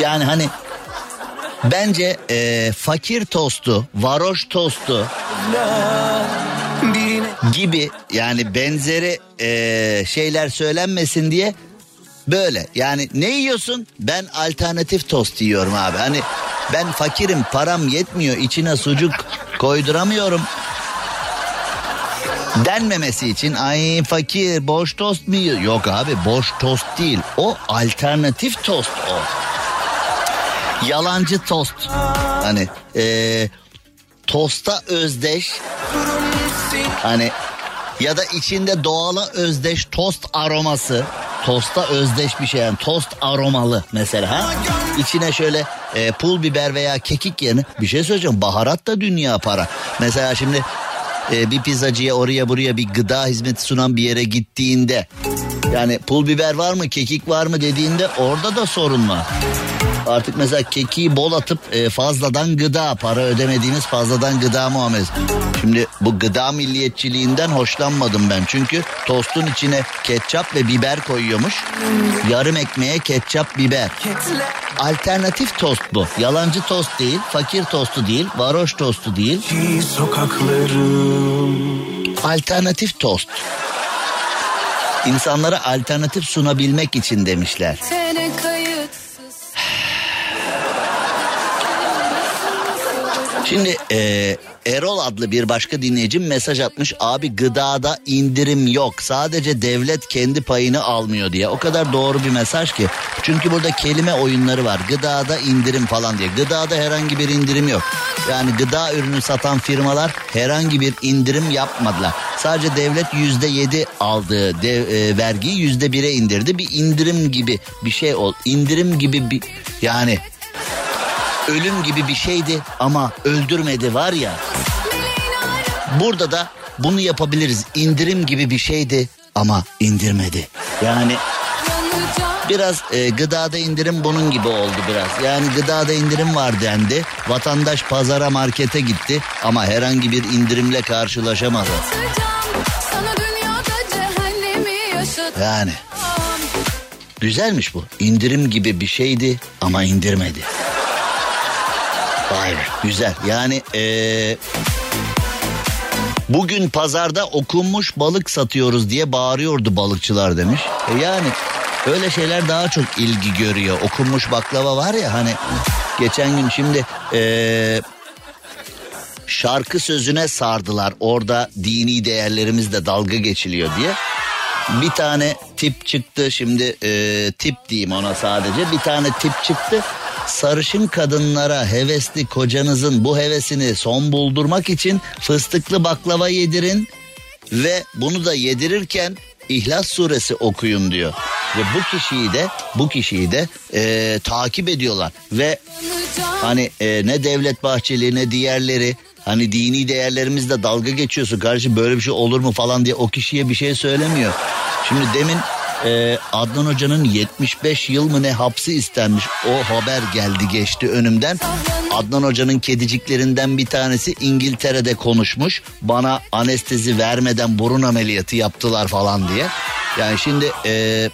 Yani hani bence eee, fakir tostu, varoş tostu gibi yani benzeri eee, şeyler söylenmesin diye böyle. Yani ne yiyorsun? Ben alternatif tost yiyorum abi. Hani ben fakirim param yetmiyor içine sucuk koyduramıyorum denmemesi için. Ay fakir boş tost mu yiyor? Yok abi boş tost değil. O alternatif tost o. Yalancı tost. Hani eee tosta özdeş Hani ya da içinde doğala özdeş tost aroması. Tosta özdeş bir şey yani tost aromalı mesela ha. İçine şöyle e, pul biber veya kekik yerine bir şey söyleyeceğim baharat da dünya para. Mesela şimdi e, bir pizzacıya oraya buraya bir gıda hizmeti sunan bir yere gittiğinde yani pul biber var mı kekik var mı dediğinde orada da sorun var. Artık mesela kekiği bol atıp e, fazladan gıda para ödemediğimiz fazladan gıda muamelesi. Şimdi bu gıda milliyetçiliğinden hoşlanmadım ben. Çünkü tostun içine ketçap ve biber koyuyormuş. Yarım ekmeğe ketçap biber. Alternatif tost bu. Yalancı tost değil, fakir tostu değil, varoş tostu değil. Alternatif tost. İnsanlara alternatif sunabilmek için demişler. Seni Şimdi e, Erol adlı bir başka dinleyicim mesaj atmış. Abi gıdada indirim yok. Sadece devlet kendi payını almıyor diye. O kadar doğru bir mesaj ki. Çünkü burada kelime oyunları var. Gıdada indirim falan diye. Gıdada herhangi bir indirim yok. Yani gıda ürünü satan firmalar herhangi bir indirim yapmadılar. Sadece devlet yüzde yedi aldığı dev, e, vergiyi yüzde bire indirdi. Bir indirim gibi bir şey ol. İndirim gibi bir yani ölüm gibi bir şeydi ama öldürmedi var ya. Burada da bunu yapabiliriz. İndirim gibi bir şeydi ama indirmedi. Yani biraz e, gıdada indirim bunun gibi oldu biraz. Yani gıdada indirim var dendi. Vatandaş pazara markete gitti ama herhangi bir indirimle karşılaşamadı. Yani güzelmiş bu. İndirim gibi bir şeydi ama indirmedi. Vay be güzel. Yani eee Bugün pazarda okunmuş balık satıyoruz diye bağırıyordu balıkçılar demiş. E yani öyle şeyler daha çok ilgi görüyor. Okunmuş baklava var ya hani geçen gün şimdi eee, şarkı sözüne sardılar. Orada dini değerlerimizle dalga geçiliyor diye. Bir tane tip çıktı şimdi eee, tip diyeyim ona sadece. Bir tane tip çıktı. Sarışın kadınlara hevesli kocanızın bu hevesini son buldurmak için fıstıklı baklava yedirin ve bunu da yedirirken İhlas suresi okuyun diyor. Ve bu kişiyi de bu kişiyi de eee, takip ediyorlar ve hani e, ne Devlet Bahçeli ne diğerleri hani dini değerlerimizle dalga geçiyorsun kardeşim böyle bir şey olur mu falan diye o kişiye bir şey söylemiyor. Şimdi demin e, Adnan Hoca'nın 75 yıl mı ne hapsi istenmiş o haber geldi geçti önümden. Adnan Hoca'nın kediciklerinden bir tanesi İngiltere'de konuşmuş bana anestezi vermeden burun ameliyatı yaptılar falan diye. Yani şimdi e,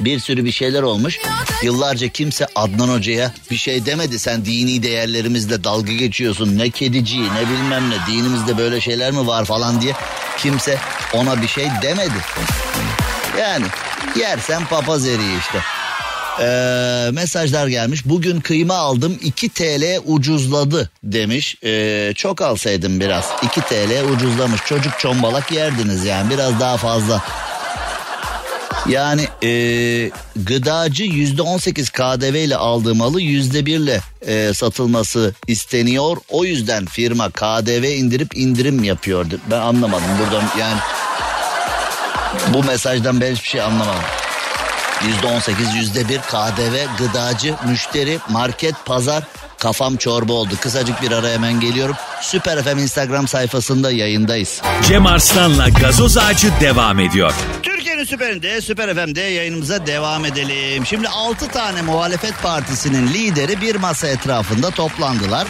bir sürü bir şeyler olmuş. Yıllarca kimse Adnan Hoca'ya bir şey demedi. Sen dini değerlerimizle dalga geçiyorsun. Ne kedici ne bilmem ne dinimizde böyle şeyler mi var falan diye. Kimse ona bir şey demedi. Yani yersen papaz eriği işte. Ee, mesajlar gelmiş. Bugün kıyma aldım 2 TL ucuzladı demiş. Ee, çok alsaydım biraz. 2 TL ucuzlamış. Çocuk çombalak yerdiniz yani biraz daha fazla. Yani e, gıdacı yüzde on sekiz KDV ile aldığı malı yüzde birle e, satılması isteniyor. O yüzden firma KDV indirip indirim yapıyordu. Ben anlamadım buradan yani bu mesajdan ben hiçbir şey anlamadım. Yüzde on sekiz, yüzde bir KDV, gıdacı, müşteri, market, pazar. Kafam çorba oldu. Kısacık bir ara hemen geliyorum. Süper FM Instagram sayfasında yayındayız. Cem Arslan'la gazoz ağacı devam ediyor. Türkiye'nin süperinde, Süper FM'de yayınımıza devam edelim. Şimdi 6 tane muhalefet partisinin lideri bir masa etrafında toplandılar.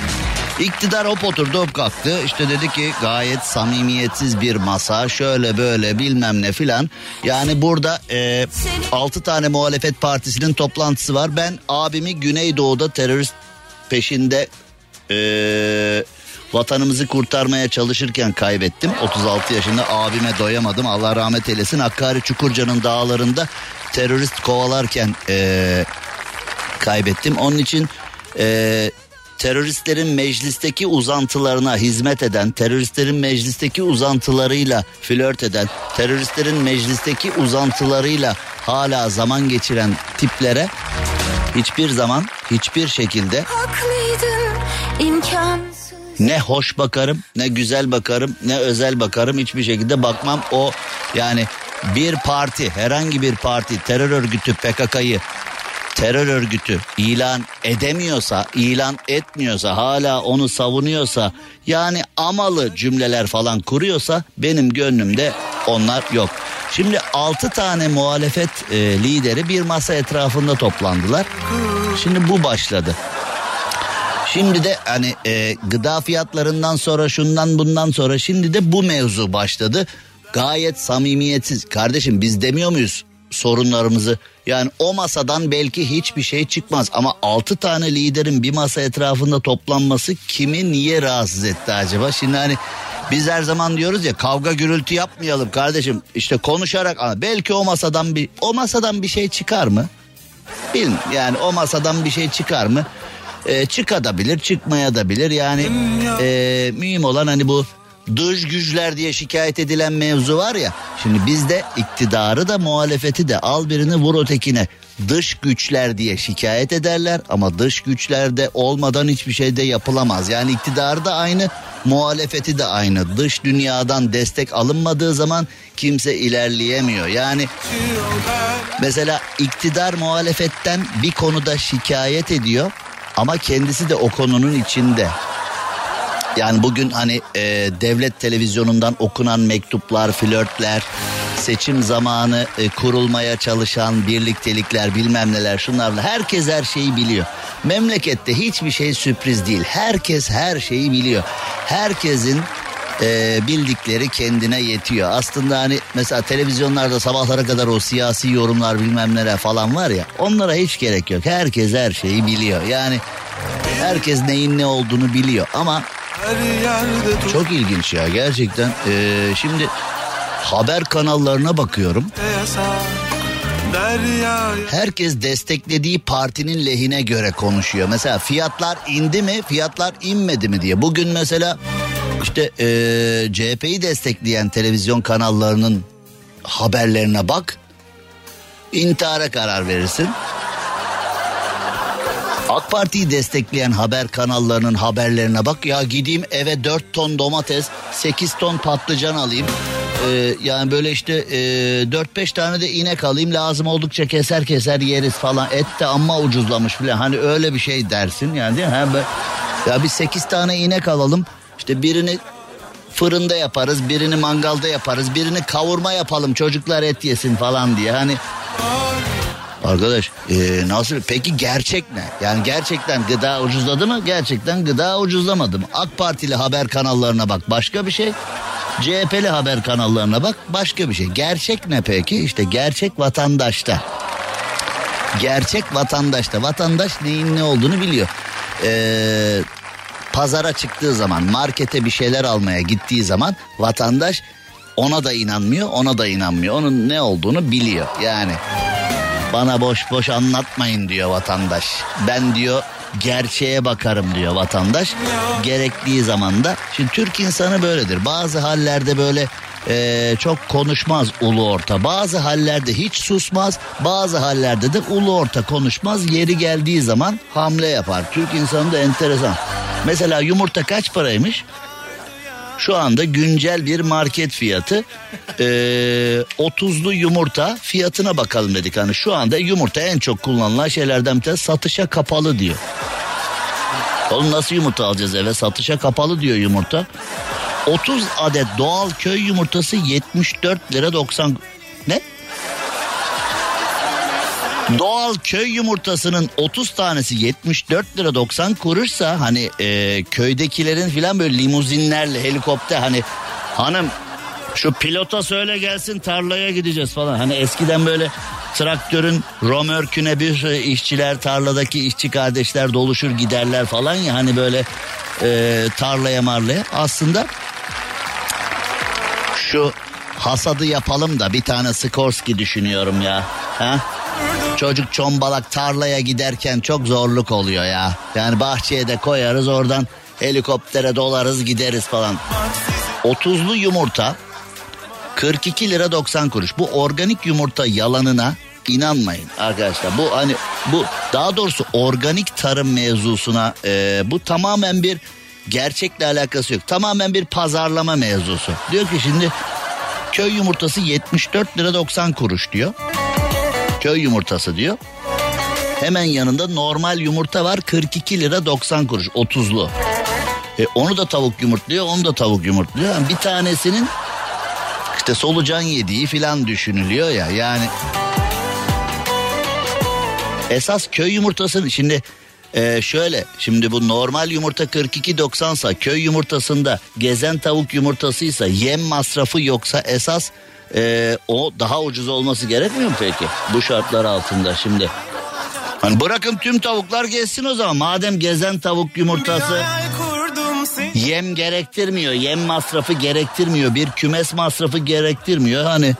İktidar hop oturdu hop kalktı. İşte dedi ki gayet samimiyetsiz bir masa şöyle böyle bilmem ne filan. Yani burada e, 6 tane muhalefet partisinin toplantısı var. Ben abimi Güneydoğu'da terörist peşinde e, vatanımızı kurtarmaya çalışırken kaybettim. 36 yaşında abime doyamadım. Allah rahmet eylesin. Hakkari Çukurca'nın dağlarında terörist kovalarken e, kaybettim. Onun için e, teröristlerin meclisteki uzantılarına hizmet eden, teröristlerin meclisteki uzantılarıyla flört eden, teröristlerin meclisteki uzantılarıyla hala zaman geçiren tiplere hiçbir zaman hiçbir şekilde imkansız. ne hoş bakarım, ne güzel bakarım, ne özel bakarım hiçbir şekilde bakmam. O yani bir parti, herhangi bir parti terör örgütü PKK'yı terör örgütü ilan edemiyorsa, ilan etmiyorsa, hala onu savunuyorsa, yani amalı cümleler falan kuruyorsa benim gönlümde onlar yok. Şimdi 6 tane muhalefet e, lideri bir masa etrafında toplandılar. Şimdi bu başladı. Şimdi de hani e, gıda fiyatlarından sonra şundan bundan sonra şimdi de bu mevzu başladı. Gayet samimiyetsiz. Kardeşim biz demiyor muyuz sorunlarımızı? Yani o masadan belki hiçbir şey çıkmaz ama 6 tane liderin bir masa etrafında toplanması kimi niye rahatsız etti acaba? Şimdi hani biz her zaman diyoruz ya kavga gürültü yapmayalım kardeşim. İşte konuşarak belki o masadan bir o masadan bir şey çıkar mı? Bilmiyorum yani o masadan bir şey çıkar mı? Ee, çıkabilir çıkmaya da bilir yani e, mühim olan hani bu dış güçler diye şikayet edilen mevzu var ya. Şimdi bizde iktidarı da muhalefeti de al birini vur ötekine. Dış güçler diye şikayet ederler ama dış güçlerde olmadan hiçbir şey de yapılamaz. Yani iktidarı da aynı muhalefeti de aynı. Dış dünyadan destek alınmadığı zaman kimse ilerleyemiyor. Yani Mesela iktidar muhalefetten bir konuda şikayet ediyor ama kendisi de o konunun içinde. Yani bugün hani e, devlet televizyonundan okunan mektuplar, flörtler, seçim zamanı e, kurulmaya çalışan birliktelikler, bilmem neler şunlarla herkes her şeyi biliyor. Memlekette hiçbir şey sürpriz değil. Herkes her şeyi biliyor. Herkesin e, bildikleri kendine yetiyor. Aslında hani mesela televizyonlarda sabahlara kadar o siyasi yorumlar bilmem neler falan var ya onlara hiç gerek yok. Herkes her şeyi biliyor. Yani herkes neyin ne olduğunu biliyor ama Çok ilginç ya gerçekten. Ee, şimdi haber kanallarına bakıyorum. Herkes desteklediği partinin lehine göre konuşuyor. Mesela fiyatlar indi mi, fiyatlar inmedi mi diye. Bugün mesela işte ee, CHP'yi destekleyen televizyon kanallarının haberlerine bak. İntihara karar verirsin. AK Parti'yi destekleyen haber kanallarının haberlerine bak. Ya gideyim eve 4 ton domates, 8 ton patlıcan alayım. Ee, yani böyle işte e, 4-5 tane de inek alayım lazım oldukça keser keser yeriz falan. Et de amma ucuzlamış falan. Hani öyle bir şey dersin yani değil mi? Ha, böyle, ya bir 8 tane inek alalım. İşte birini fırında yaparız, birini mangalda yaparız, birini kavurma yapalım çocuklar et yesin falan diye. Hani Arkadaş e, nasıl peki gerçek ne? Yani gerçekten gıda ucuzladı mı? Gerçekten gıda ucuzlamadı mı? AK Partili haber kanallarına bak başka bir şey. CHP'li haber kanallarına bak başka bir şey. Gerçek ne peki? İşte gerçek vatandaşta. Gerçek vatandaşta. Vatandaş neyin ne olduğunu biliyor. Ee, pazara çıktığı zaman markete bir şeyler almaya gittiği zaman vatandaş ona da inanmıyor ona da inanmıyor. Onun ne olduğunu biliyor yani. Bana boş boş anlatmayın diyor vatandaş. Ben diyor gerçeğe bakarım diyor vatandaş. Gerektiği zaman da şimdi Türk insanı böyledir. Bazı hallerde böyle e, çok konuşmaz ulu orta. Bazı hallerde hiç susmaz. Bazı hallerde de ulu orta konuşmaz. Yeri geldiği zaman hamle yapar. Türk insanı da enteresan. Mesela yumurta kaç paraymış? Şu anda güncel bir market fiyatı e, 30'lu yumurta fiyatına bakalım dedik. Hani şu anda yumurta en çok kullanılan şeylerden bir tanesi satışa kapalı diyor. Oğlum nasıl yumurta alacağız eve satışa kapalı diyor yumurta. 30 adet doğal köy yumurtası 74 lira 90 ne? Doğal köy yumurtasının 30 tanesi 74 lira 90 kuruşsa hani e, köydekilerin filan böyle limuzinlerle helikopter hani hanım şu pilota söyle gelsin tarlaya gideceğiz falan. Hani eskiden böyle traktörün romörküne bir işçiler tarladaki işçi kardeşler doluşur giderler falan ya hani böyle e, tarlaya marlaya aslında şu hasadı yapalım da bir tane Skorsky düşünüyorum ya. Ha? Çocuk çombalak tarlaya giderken çok zorluk oluyor ya. Yani bahçeye de koyarız oradan helikoptere dolarız gideriz falan. 30'lu yumurta 42 lira 90 kuruş. Bu organik yumurta yalanına inanmayın arkadaşlar. Bu hani bu daha doğrusu organik tarım mevzusuna e, bu tamamen bir gerçekle alakası yok. Tamamen bir pazarlama mevzusu. Diyor ki şimdi köy yumurtası 74 lira 90 kuruş diyor. Köy yumurtası diyor. Hemen yanında normal yumurta var 42 lira 90 kuruş 30'lu. E, onu da tavuk yumurtluyor onu da tavuk yumurtluyor. Yani bir tanesinin işte solucan yediği filan düşünülüyor ya yani. Esas köy yumurtasının şimdi ee, şöyle şimdi bu normal yumurta 42.90 sa köy yumurtasında gezen tavuk yumurtasıysa yem masrafı yoksa esas e, o daha ucuz olması gerekmiyor mu peki bu şartlar altında şimdi? Hani bırakın tüm tavuklar gezsin o zaman. Madem gezen tavuk yumurtası yem gerektirmiyor yem masrafı gerektirmiyor bir kümes masrafı gerektirmiyor. Hani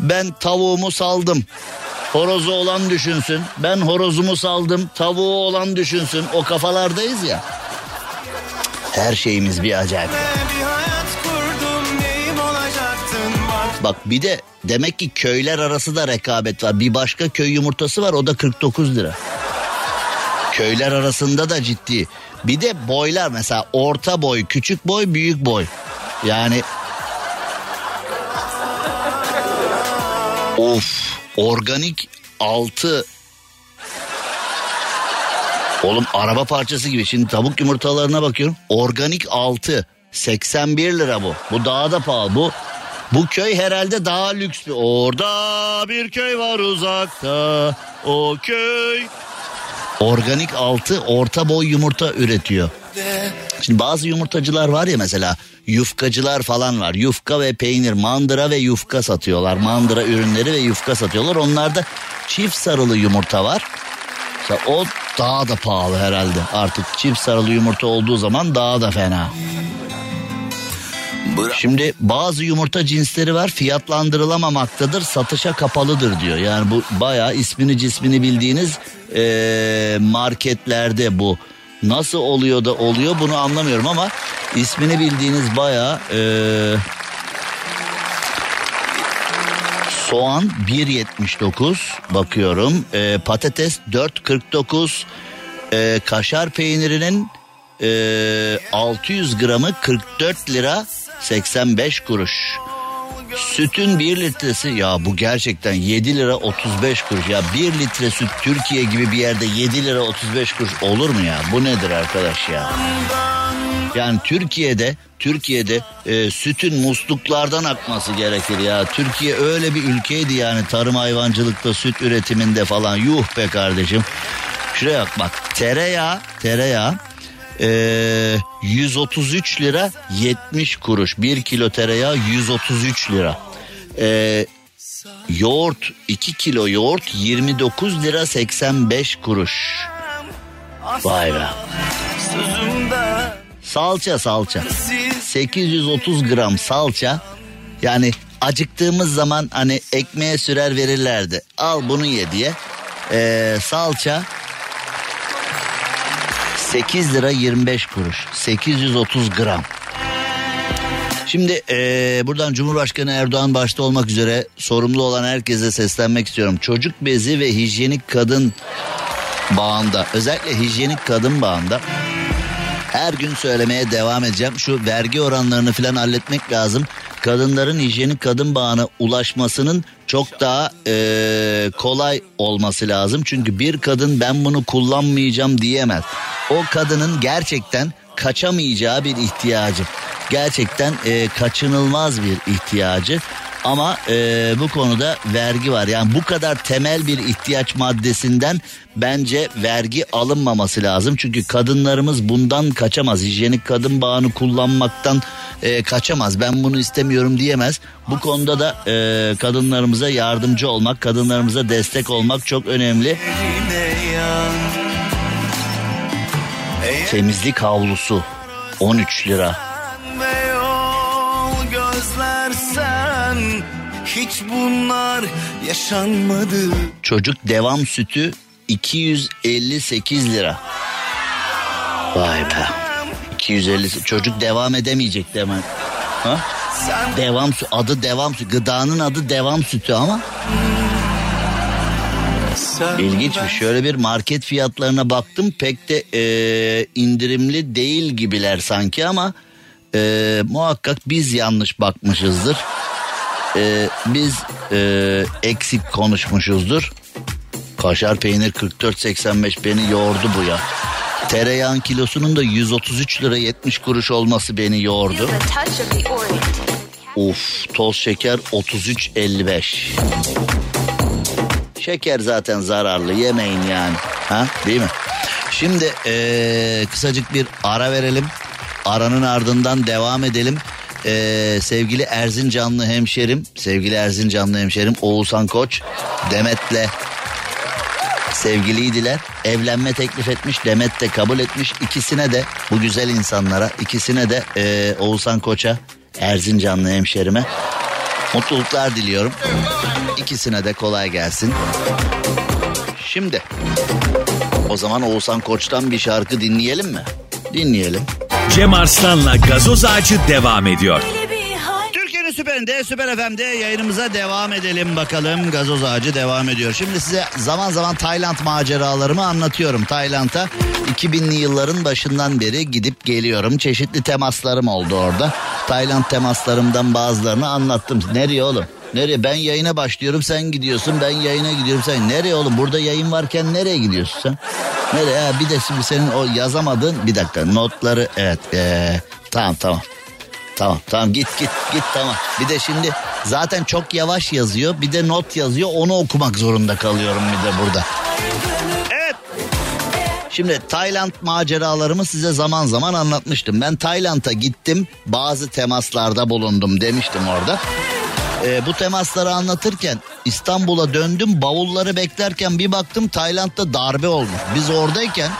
ben tavuğumu saldım Horozu olan düşünsün. Ben horozumu saldım. Tavuğu olan düşünsün. O kafalardayız ya. Her şeyimiz bir acayip. Bak bir de demek ki köyler arası da rekabet var. Bir başka köy yumurtası var o da 49 lira. Köyler arasında da ciddi. Bir de boylar mesela orta boy, küçük boy, büyük boy. Yani Of organik altı Oğlum araba parçası gibi. Şimdi tavuk yumurtalarına bakıyorum. Organik altı 81 lira bu. Bu daha da pahalı. Bu bu köy herhalde daha lüks bir. Orada bir köy var uzakta. O köy. Organik altı orta boy yumurta üretiyor. Şimdi bazı yumurtacılar var ya mesela yufkacılar falan var. Yufka ve peynir, mandıra ve yufka satıyorlar. Mandıra ürünleri ve yufka satıyorlar. Onlarda çift sarılı yumurta var. Mesela o daha da pahalı herhalde. Artık çift sarılı yumurta olduğu zaman daha da fena. Şimdi bazı yumurta cinsleri var fiyatlandırılamamaktadır satışa kapalıdır diyor. Yani bu bayağı ismini cismini bildiğiniz eee, marketlerde bu. Nasıl oluyor da oluyor bunu anlamıyorum ama ismini bildiğiniz bayağı eee, soğan 1.79 bakıyorum Eee, patates 4.49 Eee, kaşar peynirinin eee, 600 gramı 44 lira 85 kuruş. Sütün 1 litresi ya bu gerçekten 7 lira 35 kuruş. Ya 1 litre süt Türkiye gibi bir yerde 7 lira 35 kuruş olur mu ya? Bu nedir arkadaş ya? Yani Türkiye'de Türkiye'de e, sütün musluklardan akması gerekir ya. Türkiye öyle bir ülkeydi yani tarım hayvancılıkta süt üretiminde falan. Yuh be kardeşim. Şuraya bak bak tereyağı tereyağı e, 133 lira 70 kuruş. 1 kilo tereyağı 133 lira. E, yoğurt 2 kilo yoğurt 29 lira 85 kuruş. Vay be. Salça salça. 830 gram salça. Yani acıktığımız zaman hani ekmeğe sürer verirlerdi. Al bunu ye diye. Ee, salça 8 lira 25 kuruş. 830 gram. Şimdi eee, buradan Cumhurbaşkanı Erdoğan başta olmak üzere sorumlu olan herkese seslenmek istiyorum. Çocuk bezi ve hijyenik kadın bağında özellikle hijyenik kadın bağında her gün söylemeye devam edeceğim. Şu vergi oranlarını falan halletmek lazım. Kadınların hijyenik kadın bağına ulaşmasının çok daha eee, kolay olması lazım. Çünkü bir kadın ben bunu kullanmayacağım diyemez. O kadının gerçekten kaçamayacağı bir ihtiyacı. Gerçekten eee, kaçınılmaz bir ihtiyacı. Ama eee, bu konuda vergi var. Yani bu kadar temel bir ihtiyaç maddesinden bence vergi alınmaması lazım. Çünkü kadınlarımız bundan kaçamaz. Hijyenik kadın bağını kullanmaktan eee, kaçamaz. Ben bunu istemiyorum diyemez. Bu konuda da eee, kadınlarımıza yardımcı olmak, kadınlarımıza destek olmak çok önemli. Temizlik havlusu 13 lira. Hiç bunlar yaşanmadı. Çocuk devam sütü 258 lira. Vay be. 250 çocuk devam edemeyecek hemen. Ha? Devam sütü adı devam sütü. Gıdanın adı devam sütü ama ilginçmiş. Şöyle bir market fiyatlarına baktım pek de e, indirimli değil gibiler sanki ama e, muhakkak biz yanlış bakmışızdır. E, biz e, eksik konuşmuşuzdur. Kaşar peynir 44.85 beni yordu bu ya. Tereyağın kilosunun da 133 lira 70 kuruş olması beni yordu. Uf toz şeker 33.55. Şeker zaten zararlı yemeyin yani. Ha değil mi? Şimdi eee, kısacık bir ara verelim. Aranın ardından devam edelim. Eee, sevgili Erzincanlı hemşerim, sevgili Erzincanlı hemşerim Oğuzhan Koç, Demet'le sevgiliydiler. Evlenme teklif etmiş. Demet de kabul etmiş. İkisine de bu güzel insanlara ikisine de eee, Oğuzhan Koç'a Erzincanlı hemşerime mutluluklar diliyorum. İkisine de kolay gelsin. Şimdi o zaman Oğuzhan Koç'tan bir şarkı dinleyelim mi? Dinleyelim. Cem Arslan'la gazoz ağacı devam ediyor. Türkiye'nin süperinde, süper FM'de yayınımıza devam edelim bakalım. Gazoz ağacı devam ediyor. Şimdi size zaman zaman Tayland maceralarımı anlatıyorum. Tayland'a 2000'li yılların başından beri gidip geliyorum. Çeşitli temaslarım oldu orada. Tayland temaslarımdan bazılarını anlattım. Nereye oğlum? Nereye? Ben yayına başlıyorum sen gidiyorsun. Ben yayına gidiyorum sen. Nereye oğlum? Burada yayın varken nereye gidiyorsun sen? Nereye? Ha, bir de şimdi senin o yazamadığın bir dakika notları evet. ee, tamam tamam. Tamam tamam git git git tamam. Bir de şimdi zaten çok yavaş yazıyor. Bir de not yazıyor. Onu okumak zorunda kalıyorum bir de burada. Evet. Şimdi Tayland maceralarımı size zaman zaman anlatmıştım. Ben Tayland'a gittim. Bazı temaslarda bulundum demiştim orada. E, bu temasları anlatırken İstanbul'a döndüm bavulları beklerken bir baktım Tayland'da darbe olmuş. Biz oradayken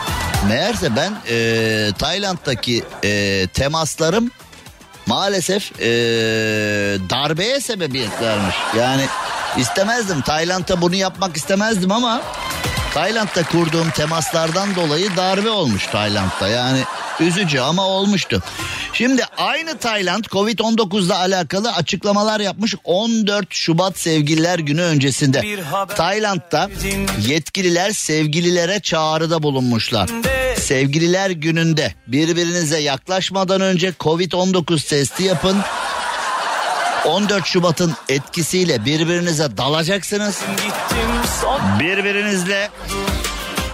meğerse ben e, Tayland'daki e, temaslarım maalesef e, darbeye sebebiyet vermiş. Yani istemezdim Tayland'da bunu yapmak istemezdim ama Tayland'da kurduğum temaslardan dolayı darbe olmuş Tayland'da. Yani üzücü ama olmuştu. Şimdi aynı Tayland Covid-19 ile alakalı açıklamalar yapmış 14 Şubat Sevgililer Günü öncesinde. Tayland'da yetkililer sevgililere çağrıda bulunmuşlar. Sevgililer gününde birbirinize yaklaşmadan önce Covid-19 testi yapın. 14 Şubat'ın etkisiyle birbirinize dalacaksınız. Birbirinizle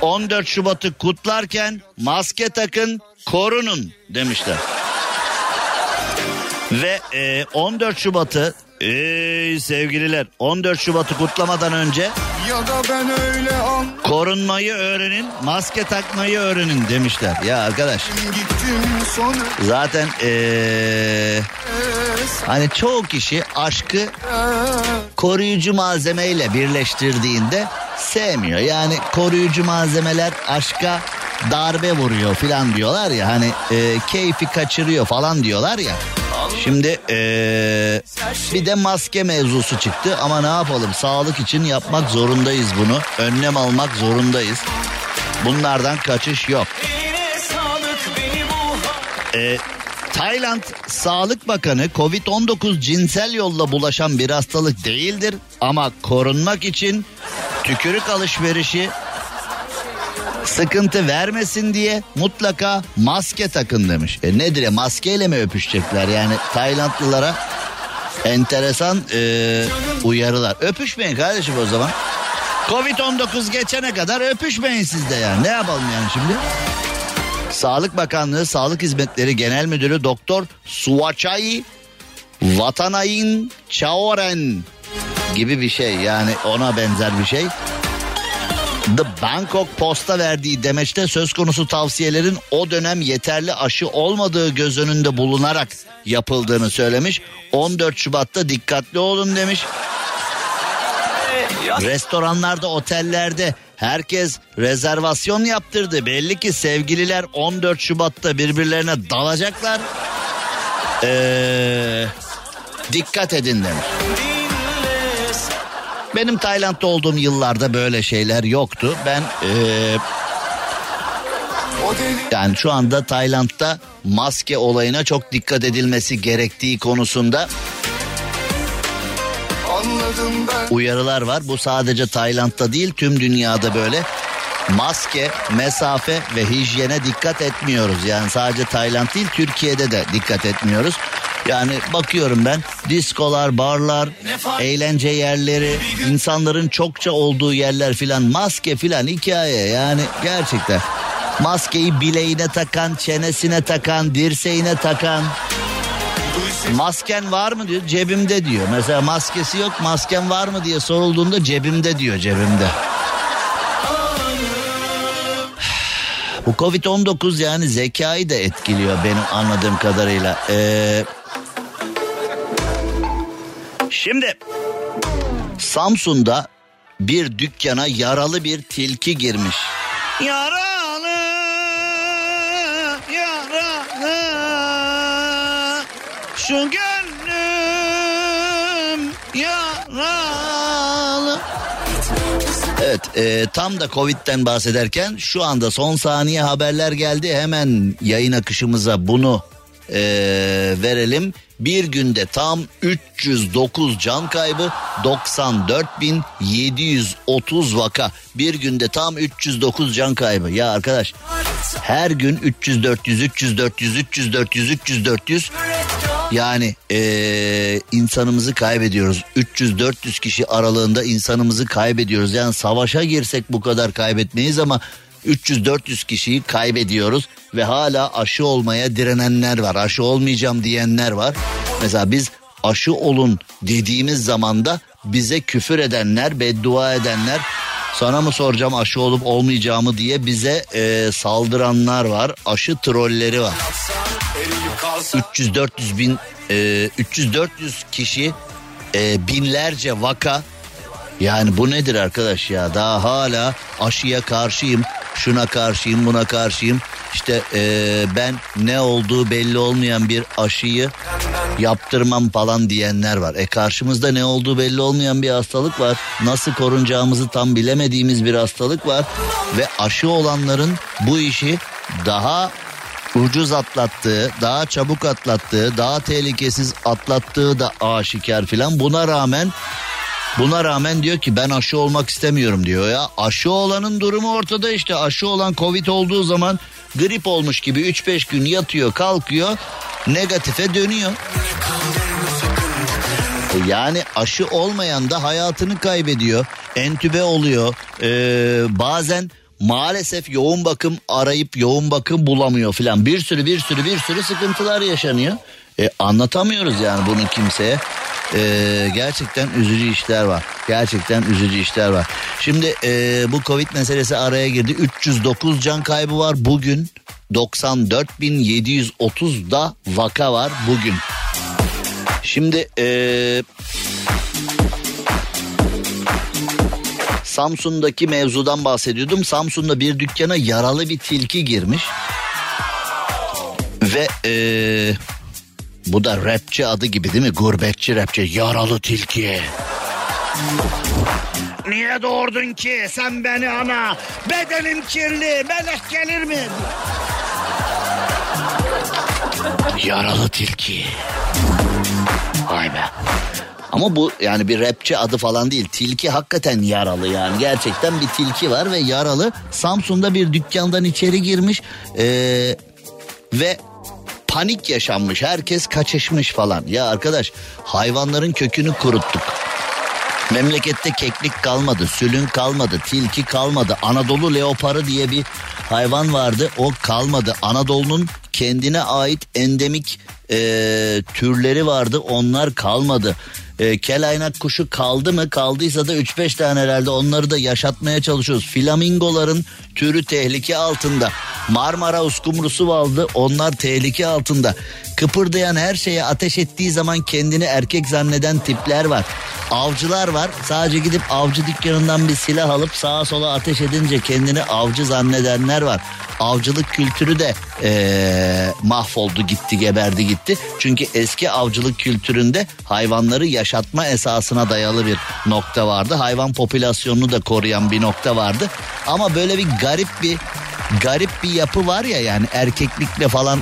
14 Şubat'ı kutlarken maske takın, korunun demişler. Ve e, 14 Şubat'ı ey sevgililer 14 Şubat'ı kutlamadan önce korunmayı öğrenin, maske takmayı öğrenin demişler. Ya arkadaş zaten e, hani çoğu kişi aşkı koruyucu malzemeyle birleştirdiğinde sevmiyor. Yani koruyucu malzemeler aşka darbe vuruyor filan diyorlar ya hani e, keyfi kaçırıyor falan diyorlar ya. Şimdi e, bir de maske mevzusu çıktı ama ne yapalım sağlık için yapmak zorundayız bunu. Önlem almak zorundayız. Bunlardan kaçış yok. E, Tayland Sağlık Bakanı Covid-19 cinsel yolla bulaşan bir hastalık değildir ama korunmak için tükürük alışverişi sıkıntı vermesin diye mutlaka maske takın demiş. E nedir maskeyle mi öpüşecekler yani Taylandlılara enteresan e, uyarılar. Öpüşmeyin kardeşim o zaman. Covid-19 geçene kadar öpüşmeyin siz de yani ne yapalım yani şimdi? Sağlık Bakanlığı Sağlık Hizmetleri Genel Müdürü Doktor Suachai Vatanayin Chaoren gibi bir şey yani ona benzer bir şey. Bangkok Post'a verdiği demeçte söz konusu tavsiyelerin o dönem yeterli aşı olmadığı göz önünde bulunarak yapıldığını söylemiş. 14 Şubat'ta dikkatli olun demiş. Restoranlarda, otellerde herkes rezervasyon yaptırdı. Belli ki sevgililer 14 Şubat'ta birbirlerine dalacaklar. Ee, dikkat edin demiş. Benim Tayland'da olduğum yıllarda böyle şeyler yoktu. Ben ee, yani şu anda Tayland'da maske olayına çok dikkat edilmesi gerektiği konusunda uyarılar var. Bu sadece Tayland'da değil tüm dünyada böyle. Maske, mesafe ve hijyene dikkat etmiyoruz. Yani sadece Tayland değil Türkiye'de de dikkat etmiyoruz. Yani bakıyorum ben diskolar, barlar, eğlence yerleri, insanların çokça olduğu yerler filan maske filan hikaye yani gerçekten. Maskeyi bileğine takan, çenesine takan, dirseğine takan. Masken var mı diyor cebimde diyor. Mesela maskesi yok masken var mı diye sorulduğunda cebimde diyor cebimde. Bu Covid-19 yani zekayı da etkiliyor benim anladığım kadarıyla. Ee, şimdi Samsun'da bir dükkana yaralı bir tilki girmiş. Yaralı, yaralı, şu gönlüm yaralı. Evet e, tam da Covid'den bahsederken şu anda son saniye haberler geldi. Hemen yayın akışımıza bunu e, verelim. Bir günde tam 309 can kaybı 94.730 vaka. Bir günde tam 309 can kaybı. Ya arkadaş her gün 300 400 300 400 300 400 300 400 yani eee, insanımızı kaybediyoruz. 300-400 kişi aralığında insanımızı kaybediyoruz. Yani savaşa girsek bu kadar kaybetmeyiz ama 300-400 kişiyi kaybediyoruz ve hala aşı olmaya direnenler var. Aşı olmayacağım diyenler var. Mesela biz aşı olun dediğimiz zaman da bize küfür edenler, beddua edenler sana mı soracağım aşı olup olmayacağımı diye bize eee, saldıranlar var. Aşı trolleri var. 300-400 bin e, 300-400 kişi e, binlerce vaka. Yani bu nedir arkadaş ya? Daha hala aşıya karşıyım, şuna karşıyım, buna karşıyım. İşte e, ben ne olduğu belli olmayan bir aşıyı yaptırmam falan diyenler var. E karşımızda ne olduğu belli olmayan bir hastalık var. Nasıl korunacağımızı tam bilemediğimiz bir hastalık var. Ve aşı olanların bu işi daha ucuz atlattığı, daha çabuk atlattığı, daha tehlikesiz atlattığı da aşikar filan. Buna rağmen Buna rağmen diyor ki ben aşı olmak istemiyorum diyor ya. Aşı olanın durumu ortada işte. Aşı olan Covid olduğu zaman grip olmuş gibi 3-5 gün yatıyor kalkıyor negatife dönüyor. E Yani aşı olmayan da hayatını kaybediyor. Entübe oluyor. Ee, bazen maalesef yoğun bakım arayıp yoğun bakım bulamıyor filan. Bir sürü bir sürü bir sürü sıkıntılar yaşanıyor. E, anlatamıyoruz yani bunu kimseye. Ee, gerçekten üzücü işler var. Gerçekten üzücü işler var. Şimdi e, bu Covid meselesi araya girdi. 309 can kaybı var bugün. 94.730 da vaka var bugün. Şimdi e, Samsun'daki mevzudan bahsediyordum. Samsun'da bir dükkana yaralı bir tilki girmiş. Ve e, bu da rapçi adı gibi değil mi? Gurbetçi rapçi. Yaralı tilki. Niye doğurdun ki sen beni ana? Bedenim kirli, melek gelir mi? Yaralı tilki. Vay be. Ama bu yani bir rapçi adı falan değil. Tilki hakikaten yaralı yani. Gerçekten bir tilki var ve yaralı. Samsun'da bir dükkandan içeri girmiş. Ee, ve panik yaşanmış. Herkes kaçışmış falan. Ya arkadaş hayvanların kökünü kuruttuk. Memlekette keklik kalmadı, sülün kalmadı, tilki kalmadı. Anadolu leoparı diye bir hayvan vardı o kalmadı. Anadolu'nun kendine ait endemik e, türleri vardı onlar kalmadı. E, kelaynak kuşu kaldı mı kaldıysa da 3-5 tane herhalde onları da yaşatmaya çalışıyoruz. Flamingoların türü tehlike altında. Marmara uskumrusu vardı onlar tehlike altında. Kıpırdayan her şeye ateş ettiği zaman kendini erkek zanneden tipler var. Avcılar var sadece gidip avcı dükkanından bir silah alıp sağa sola ateş edince kendini avcı zannedenler var. Avcılık kültürü de ee, mahvoldu gitti geberdi gitti. Çünkü eski avcılık kültüründe hayvanları yaşatma esasına dayalı bir nokta vardı. Hayvan popülasyonunu da koruyan bir nokta vardı. Ama böyle bir garip bir garip bir yapı var ya yani erkeklikle falan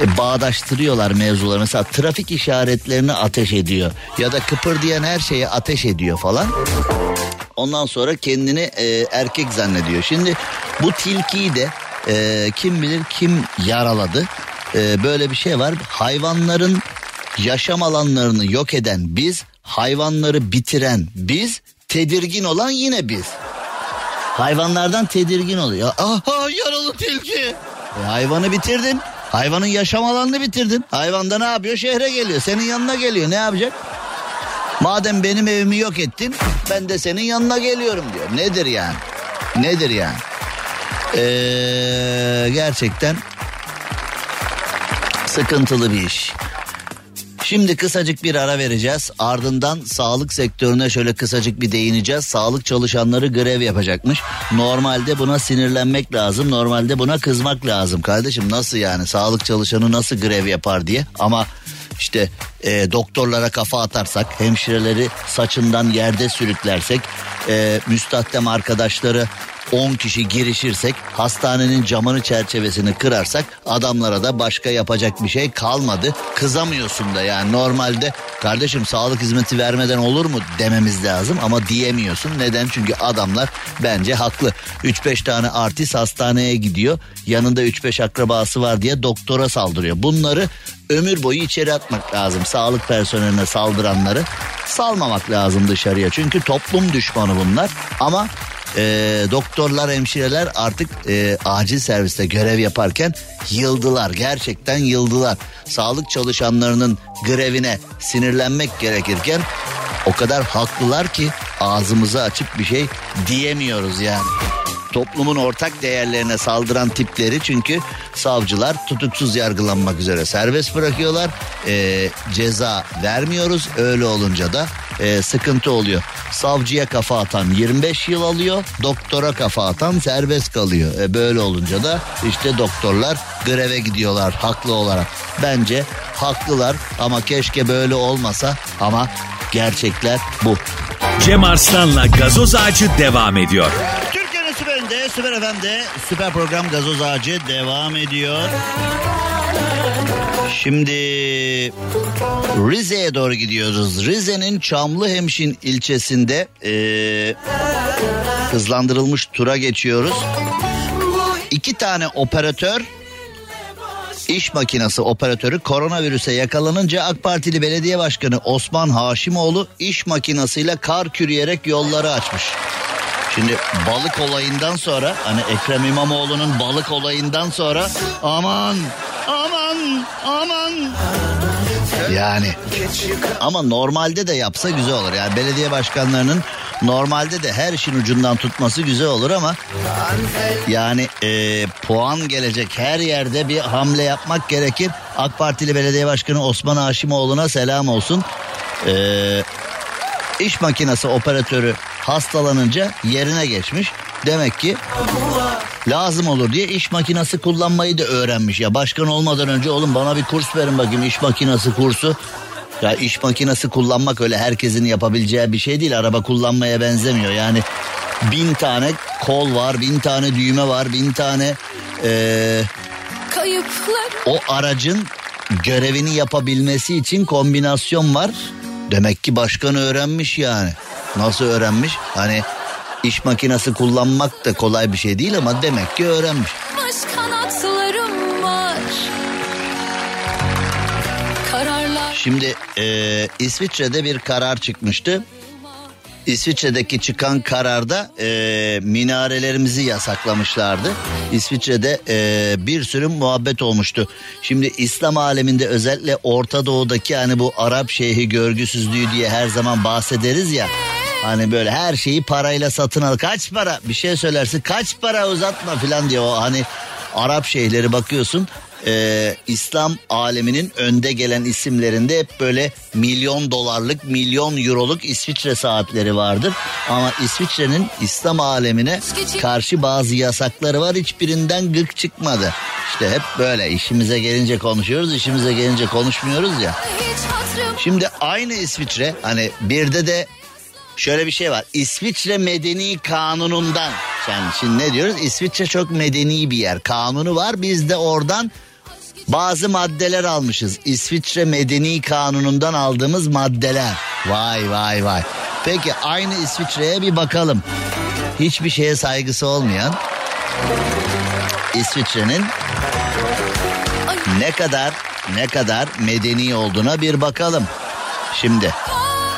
e, bağdaştırıyorlar mevzuları. Mesela trafik işaretlerini ateş ediyor ya da kıpırdayan her şeye ateş ediyor falan. Ondan sonra kendini e, erkek zannediyor. Şimdi bu tilkiyi de e, kim bilir kim yaraladı. E, böyle bir şey var. Hayvanların yaşam alanlarını yok eden biz, hayvanları bitiren biz, tedirgin olan yine biz. Hayvanlardan tedirgin oluyor. Aha yaralı tilki. E, hayvanı bitirdin. Hayvanın yaşam alanını bitirdin. Hayvan da ne yapıyor? Şehre geliyor. Senin yanına geliyor. Ne yapacak? Madem benim evimi yok ettin ben de senin yanına geliyorum diyor. Nedir yani? Nedir yani? Ee, gerçekten sıkıntılı bir iş. Şimdi kısacık bir ara vereceğiz. Ardından sağlık sektörüne şöyle kısacık bir değineceğiz. Sağlık çalışanları grev yapacakmış. Normalde buna sinirlenmek lazım. Normalde buna kızmak lazım. Kardeşim nasıl yani sağlık çalışanı nasıl grev yapar diye. Ama işte e, doktorlara kafa atarsak, hemşireleri saçından yerde sürüklersek, e, müstahdem arkadaşları 10 kişi girişirsek hastanenin camını çerçevesini kırarsak adamlara da başka yapacak bir şey kalmadı. Kızamıyorsun da yani normalde kardeşim sağlık hizmeti vermeden olur mu dememiz lazım ama diyemiyorsun. Neden? Çünkü adamlar bence haklı. 3-5 tane artist hastaneye gidiyor. Yanında 3-5 akrabası var diye doktora saldırıyor. Bunları ömür boyu içeri atmak lazım. Sağlık personeline saldıranları salmamak lazım dışarıya. Çünkü toplum düşmanı bunlar. Ama e, doktorlar, hemşireler artık e, acil serviste görev yaparken yıldılar. Gerçekten yıldılar. Sağlık çalışanlarının grevine sinirlenmek gerekirken o kadar haklılar ki ağzımızı açıp bir şey diyemiyoruz yani. Toplumun ortak değerlerine saldıran tipleri çünkü savcılar tutuksuz yargılanmak üzere serbest bırakıyorlar. Ee, ceza vermiyoruz öyle olunca da e, sıkıntı oluyor. Savcıya kafa atan 25 yıl alıyor doktora kafa atan serbest kalıyor. E, böyle olunca da işte doktorlar greve gidiyorlar haklı olarak. Bence haklılar ama keşke böyle olmasa ama gerçekler bu. Cem Arslan'la gazoz ağacı devam ediyor. Süperinde, süper FM'de süper program Gazoz Ağacı devam ediyor. Şimdi Rize'ye doğru gidiyoruz. Rize'nin Çamlıhemşin ilçesinde eee, hızlandırılmış tura geçiyoruz. İki tane operatör iş makinesi operatörü koronavirüse yakalanınca AK Partili Belediye Başkanı Osman Haşimoğlu iş makinesiyle kar kürüyerek yolları açmış. Şimdi balık olayından sonra hani Ekrem İmamoğlu'nun balık olayından sonra aman aman aman yani ama normalde de yapsa güzel olur. Yani belediye başkanlarının normalde de her işin ucundan tutması güzel olur ama yani e, puan gelecek her yerde bir hamle yapmak gerekir. AK Partili Belediye Başkanı Osman Haşimoğlu'na selam olsun. Eee iş makinesi operatörü hastalanınca yerine geçmiş. Demek ki lazım olur diye iş makinesi kullanmayı da öğrenmiş. Ya başkan olmadan önce oğlum bana bir kurs verin bakayım iş makinesi kursu. Ya iş makinesi kullanmak öyle herkesin yapabileceği bir şey değil. Araba kullanmaya benzemiyor. Yani bin tane kol var, bin tane düğme var, bin tane eee, Kayıplar o aracın görevini yapabilmesi için kombinasyon var. Demek ki başkan öğrenmiş yani. Nasıl öğrenmiş? Hani iş makinesi kullanmak da kolay bir şey değil ama demek ki öğrenmiş. Şimdi e, İsviçre'de bir karar çıkmıştı. İsviçre'deki çıkan kararda e, minarelerimizi yasaklamışlardı. İsviçre'de e, bir sürü muhabbet olmuştu. Şimdi İslam aleminde özellikle Orta Doğu'daki hani bu Arap şeyhi görgüsüzlüğü diye her zaman bahsederiz ya. Hani böyle her şeyi parayla satın al. Kaç para? Bir şey söylersin. Kaç para uzatma falan diye o hani Arap şeyhleri bakıyorsun. Ee, İslam aleminin önde gelen isimlerinde hep böyle milyon dolarlık, milyon euroluk İsviçre saatleri vardır. Ama İsviçre'nin İslam alemine karşı bazı yasakları var. Hiçbirinden gık çıkmadı. İşte hep böyle işimize gelince konuşuyoruz, işimize gelince konuşmuyoruz ya. Şimdi aynı İsviçre hani birde de şöyle bir şey var. İsviçre Medeni Kanunu'ndan. Yani şimdi ne diyoruz? İsviçre çok medeni bir yer. Kanunu var. Biz de oradan bazı maddeler almışız. İsviçre Medeni Kanunu'ndan aldığımız maddeler. Vay vay vay. Peki aynı İsviçre'ye bir bakalım. Hiçbir şeye saygısı olmayan İsviçre'nin ne kadar ne kadar medeni olduğuna bir bakalım. Şimdi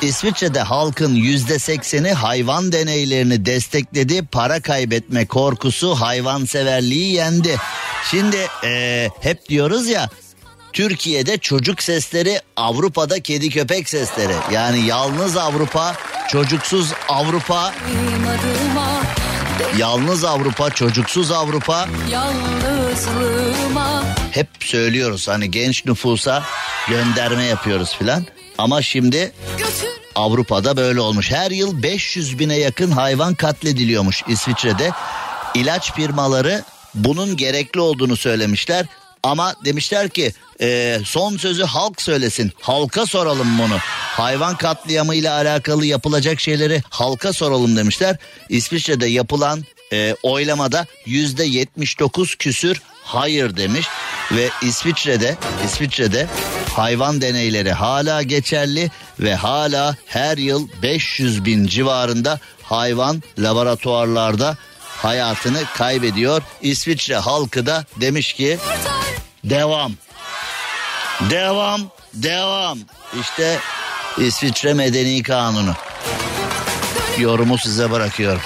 İsviçre'de halkın yüzde sekseni hayvan deneylerini destekledi. Para kaybetme korkusu hayvanseverliği yendi. Şimdi eee, hep diyoruz ya Türkiye'de çocuk sesleri Avrupa'da kedi köpek sesleri. Yani yalnız Avrupa, çocuksuz Avrupa, yalnız Avrupa, çocuksuz Avrupa. Hep söylüyoruz hani genç nüfusa gönderme yapıyoruz filan. Ama şimdi Avrupa'da böyle olmuş. Her yıl 500 bine yakın hayvan katlediliyormuş İsviçre'de. İlaç firmaları bunun gerekli olduğunu söylemişler. Ama demişler ki e, son sözü halk söylesin. Halka soralım bunu. Hayvan katliamı ile alakalı yapılacak şeyleri halka soralım demişler. İsviçre'de yapılan e, oylamada yüzde 79 küsür hayır demiş ve İsviçre'de İsviçre'de hayvan deneyleri hala geçerli ve hala her yıl 500 bin civarında hayvan laboratuvarlarda hayatını kaybediyor. İsviçre halkı da demiş ki devam. Devam, devam. İşte İsviçre Medeni Kanunu. Yorumu size bırakıyorum.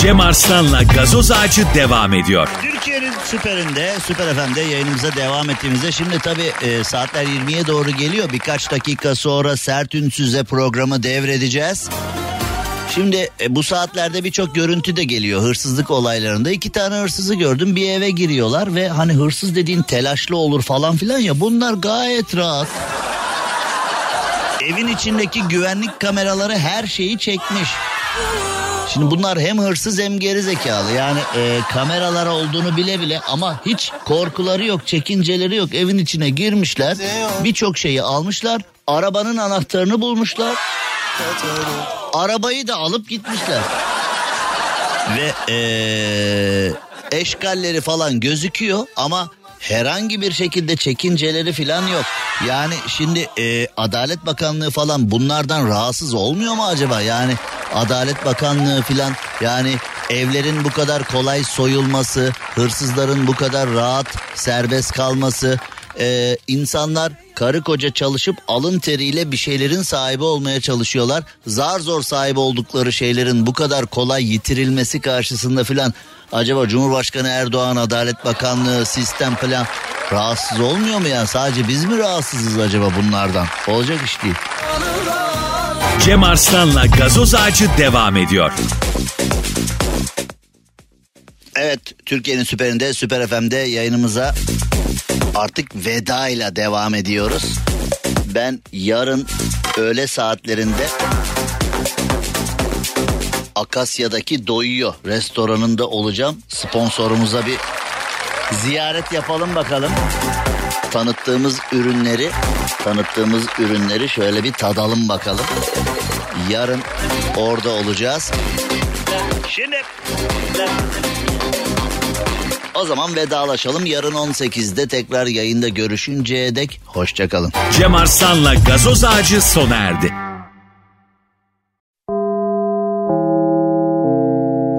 Cem Arslan'la gazoz ağacı devam ediyor. Türkiye'nin süperinde, Süper FM'de yayınımıza devam ettiğimizde şimdi tabii e, saatler 20'ye doğru geliyor. Birkaç dakika sonra Sert Ünsüz'e programı devredeceğiz. Şimdi e, bu saatlerde birçok görüntü de geliyor hırsızlık olaylarında. iki tane hırsızı gördüm bir eve giriyorlar ve hani hırsız dediğin telaşlı olur falan filan ya bunlar gayet rahat. Evin içindeki güvenlik kameraları her şeyi çekmiş. Şimdi bunlar hem hırsız hem geri zekalı. Yani e, kameralar olduğunu bile bile ama hiç korkuları yok, çekinceleri yok. Evin içine girmişler. Birçok şeyi almışlar. Arabanın anahtarını bulmuşlar. Arabayı da alıp gitmişler. Ve e, eşkalleri falan gözüküyor ama herhangi bir şekilde çekinceleri falan yok. Yani şimdi e, Adalet Bakanlığı falan bunlardan rahatsız olmuyor mu acaba? Yani Adalet Bakanlığı falan yani evlerin bu kadar kolay soyulması, hırsızların bu kadar rahat serbest kalması, e, insanlar karı koca çalışıp alın teriyle bir şeylerin sahibi olmaya çalışıyorlar. Zar zor sahibi oldukları şeylerin bu kadar kolay yitirilmesi karşısında filan acaba Cumhurbaşkanı Erdoğan Adalet Bakanlığı sistem falan rahatsız olmuyor mu yani sadece biz mi rahatsızız acaba bunlardan? Olacak iş değil. Cem Arslan'la gazoz ağacı devam ediyor. Evet Türkiye'nin süperinde Süper FM'de yayınımıza artık veda ile devam ediyoruz. Ben yarın öğle saatlerinde Akasya'daki Doyuyor restoranında olacağım. Sponsorumuza bir ziyaret yapalım bakalım. Tanıttığımız ürünleri, tanıttığımız ürünleri şöyle bir tadalım bakalım. Yarın orada olacağız. Şimdi o zaman vedalaşalım. Yarın 18'de tekrar yayında görüşünceye dek hoşçakalın. Cem Arslan'la gazoz ağacı sona erdi.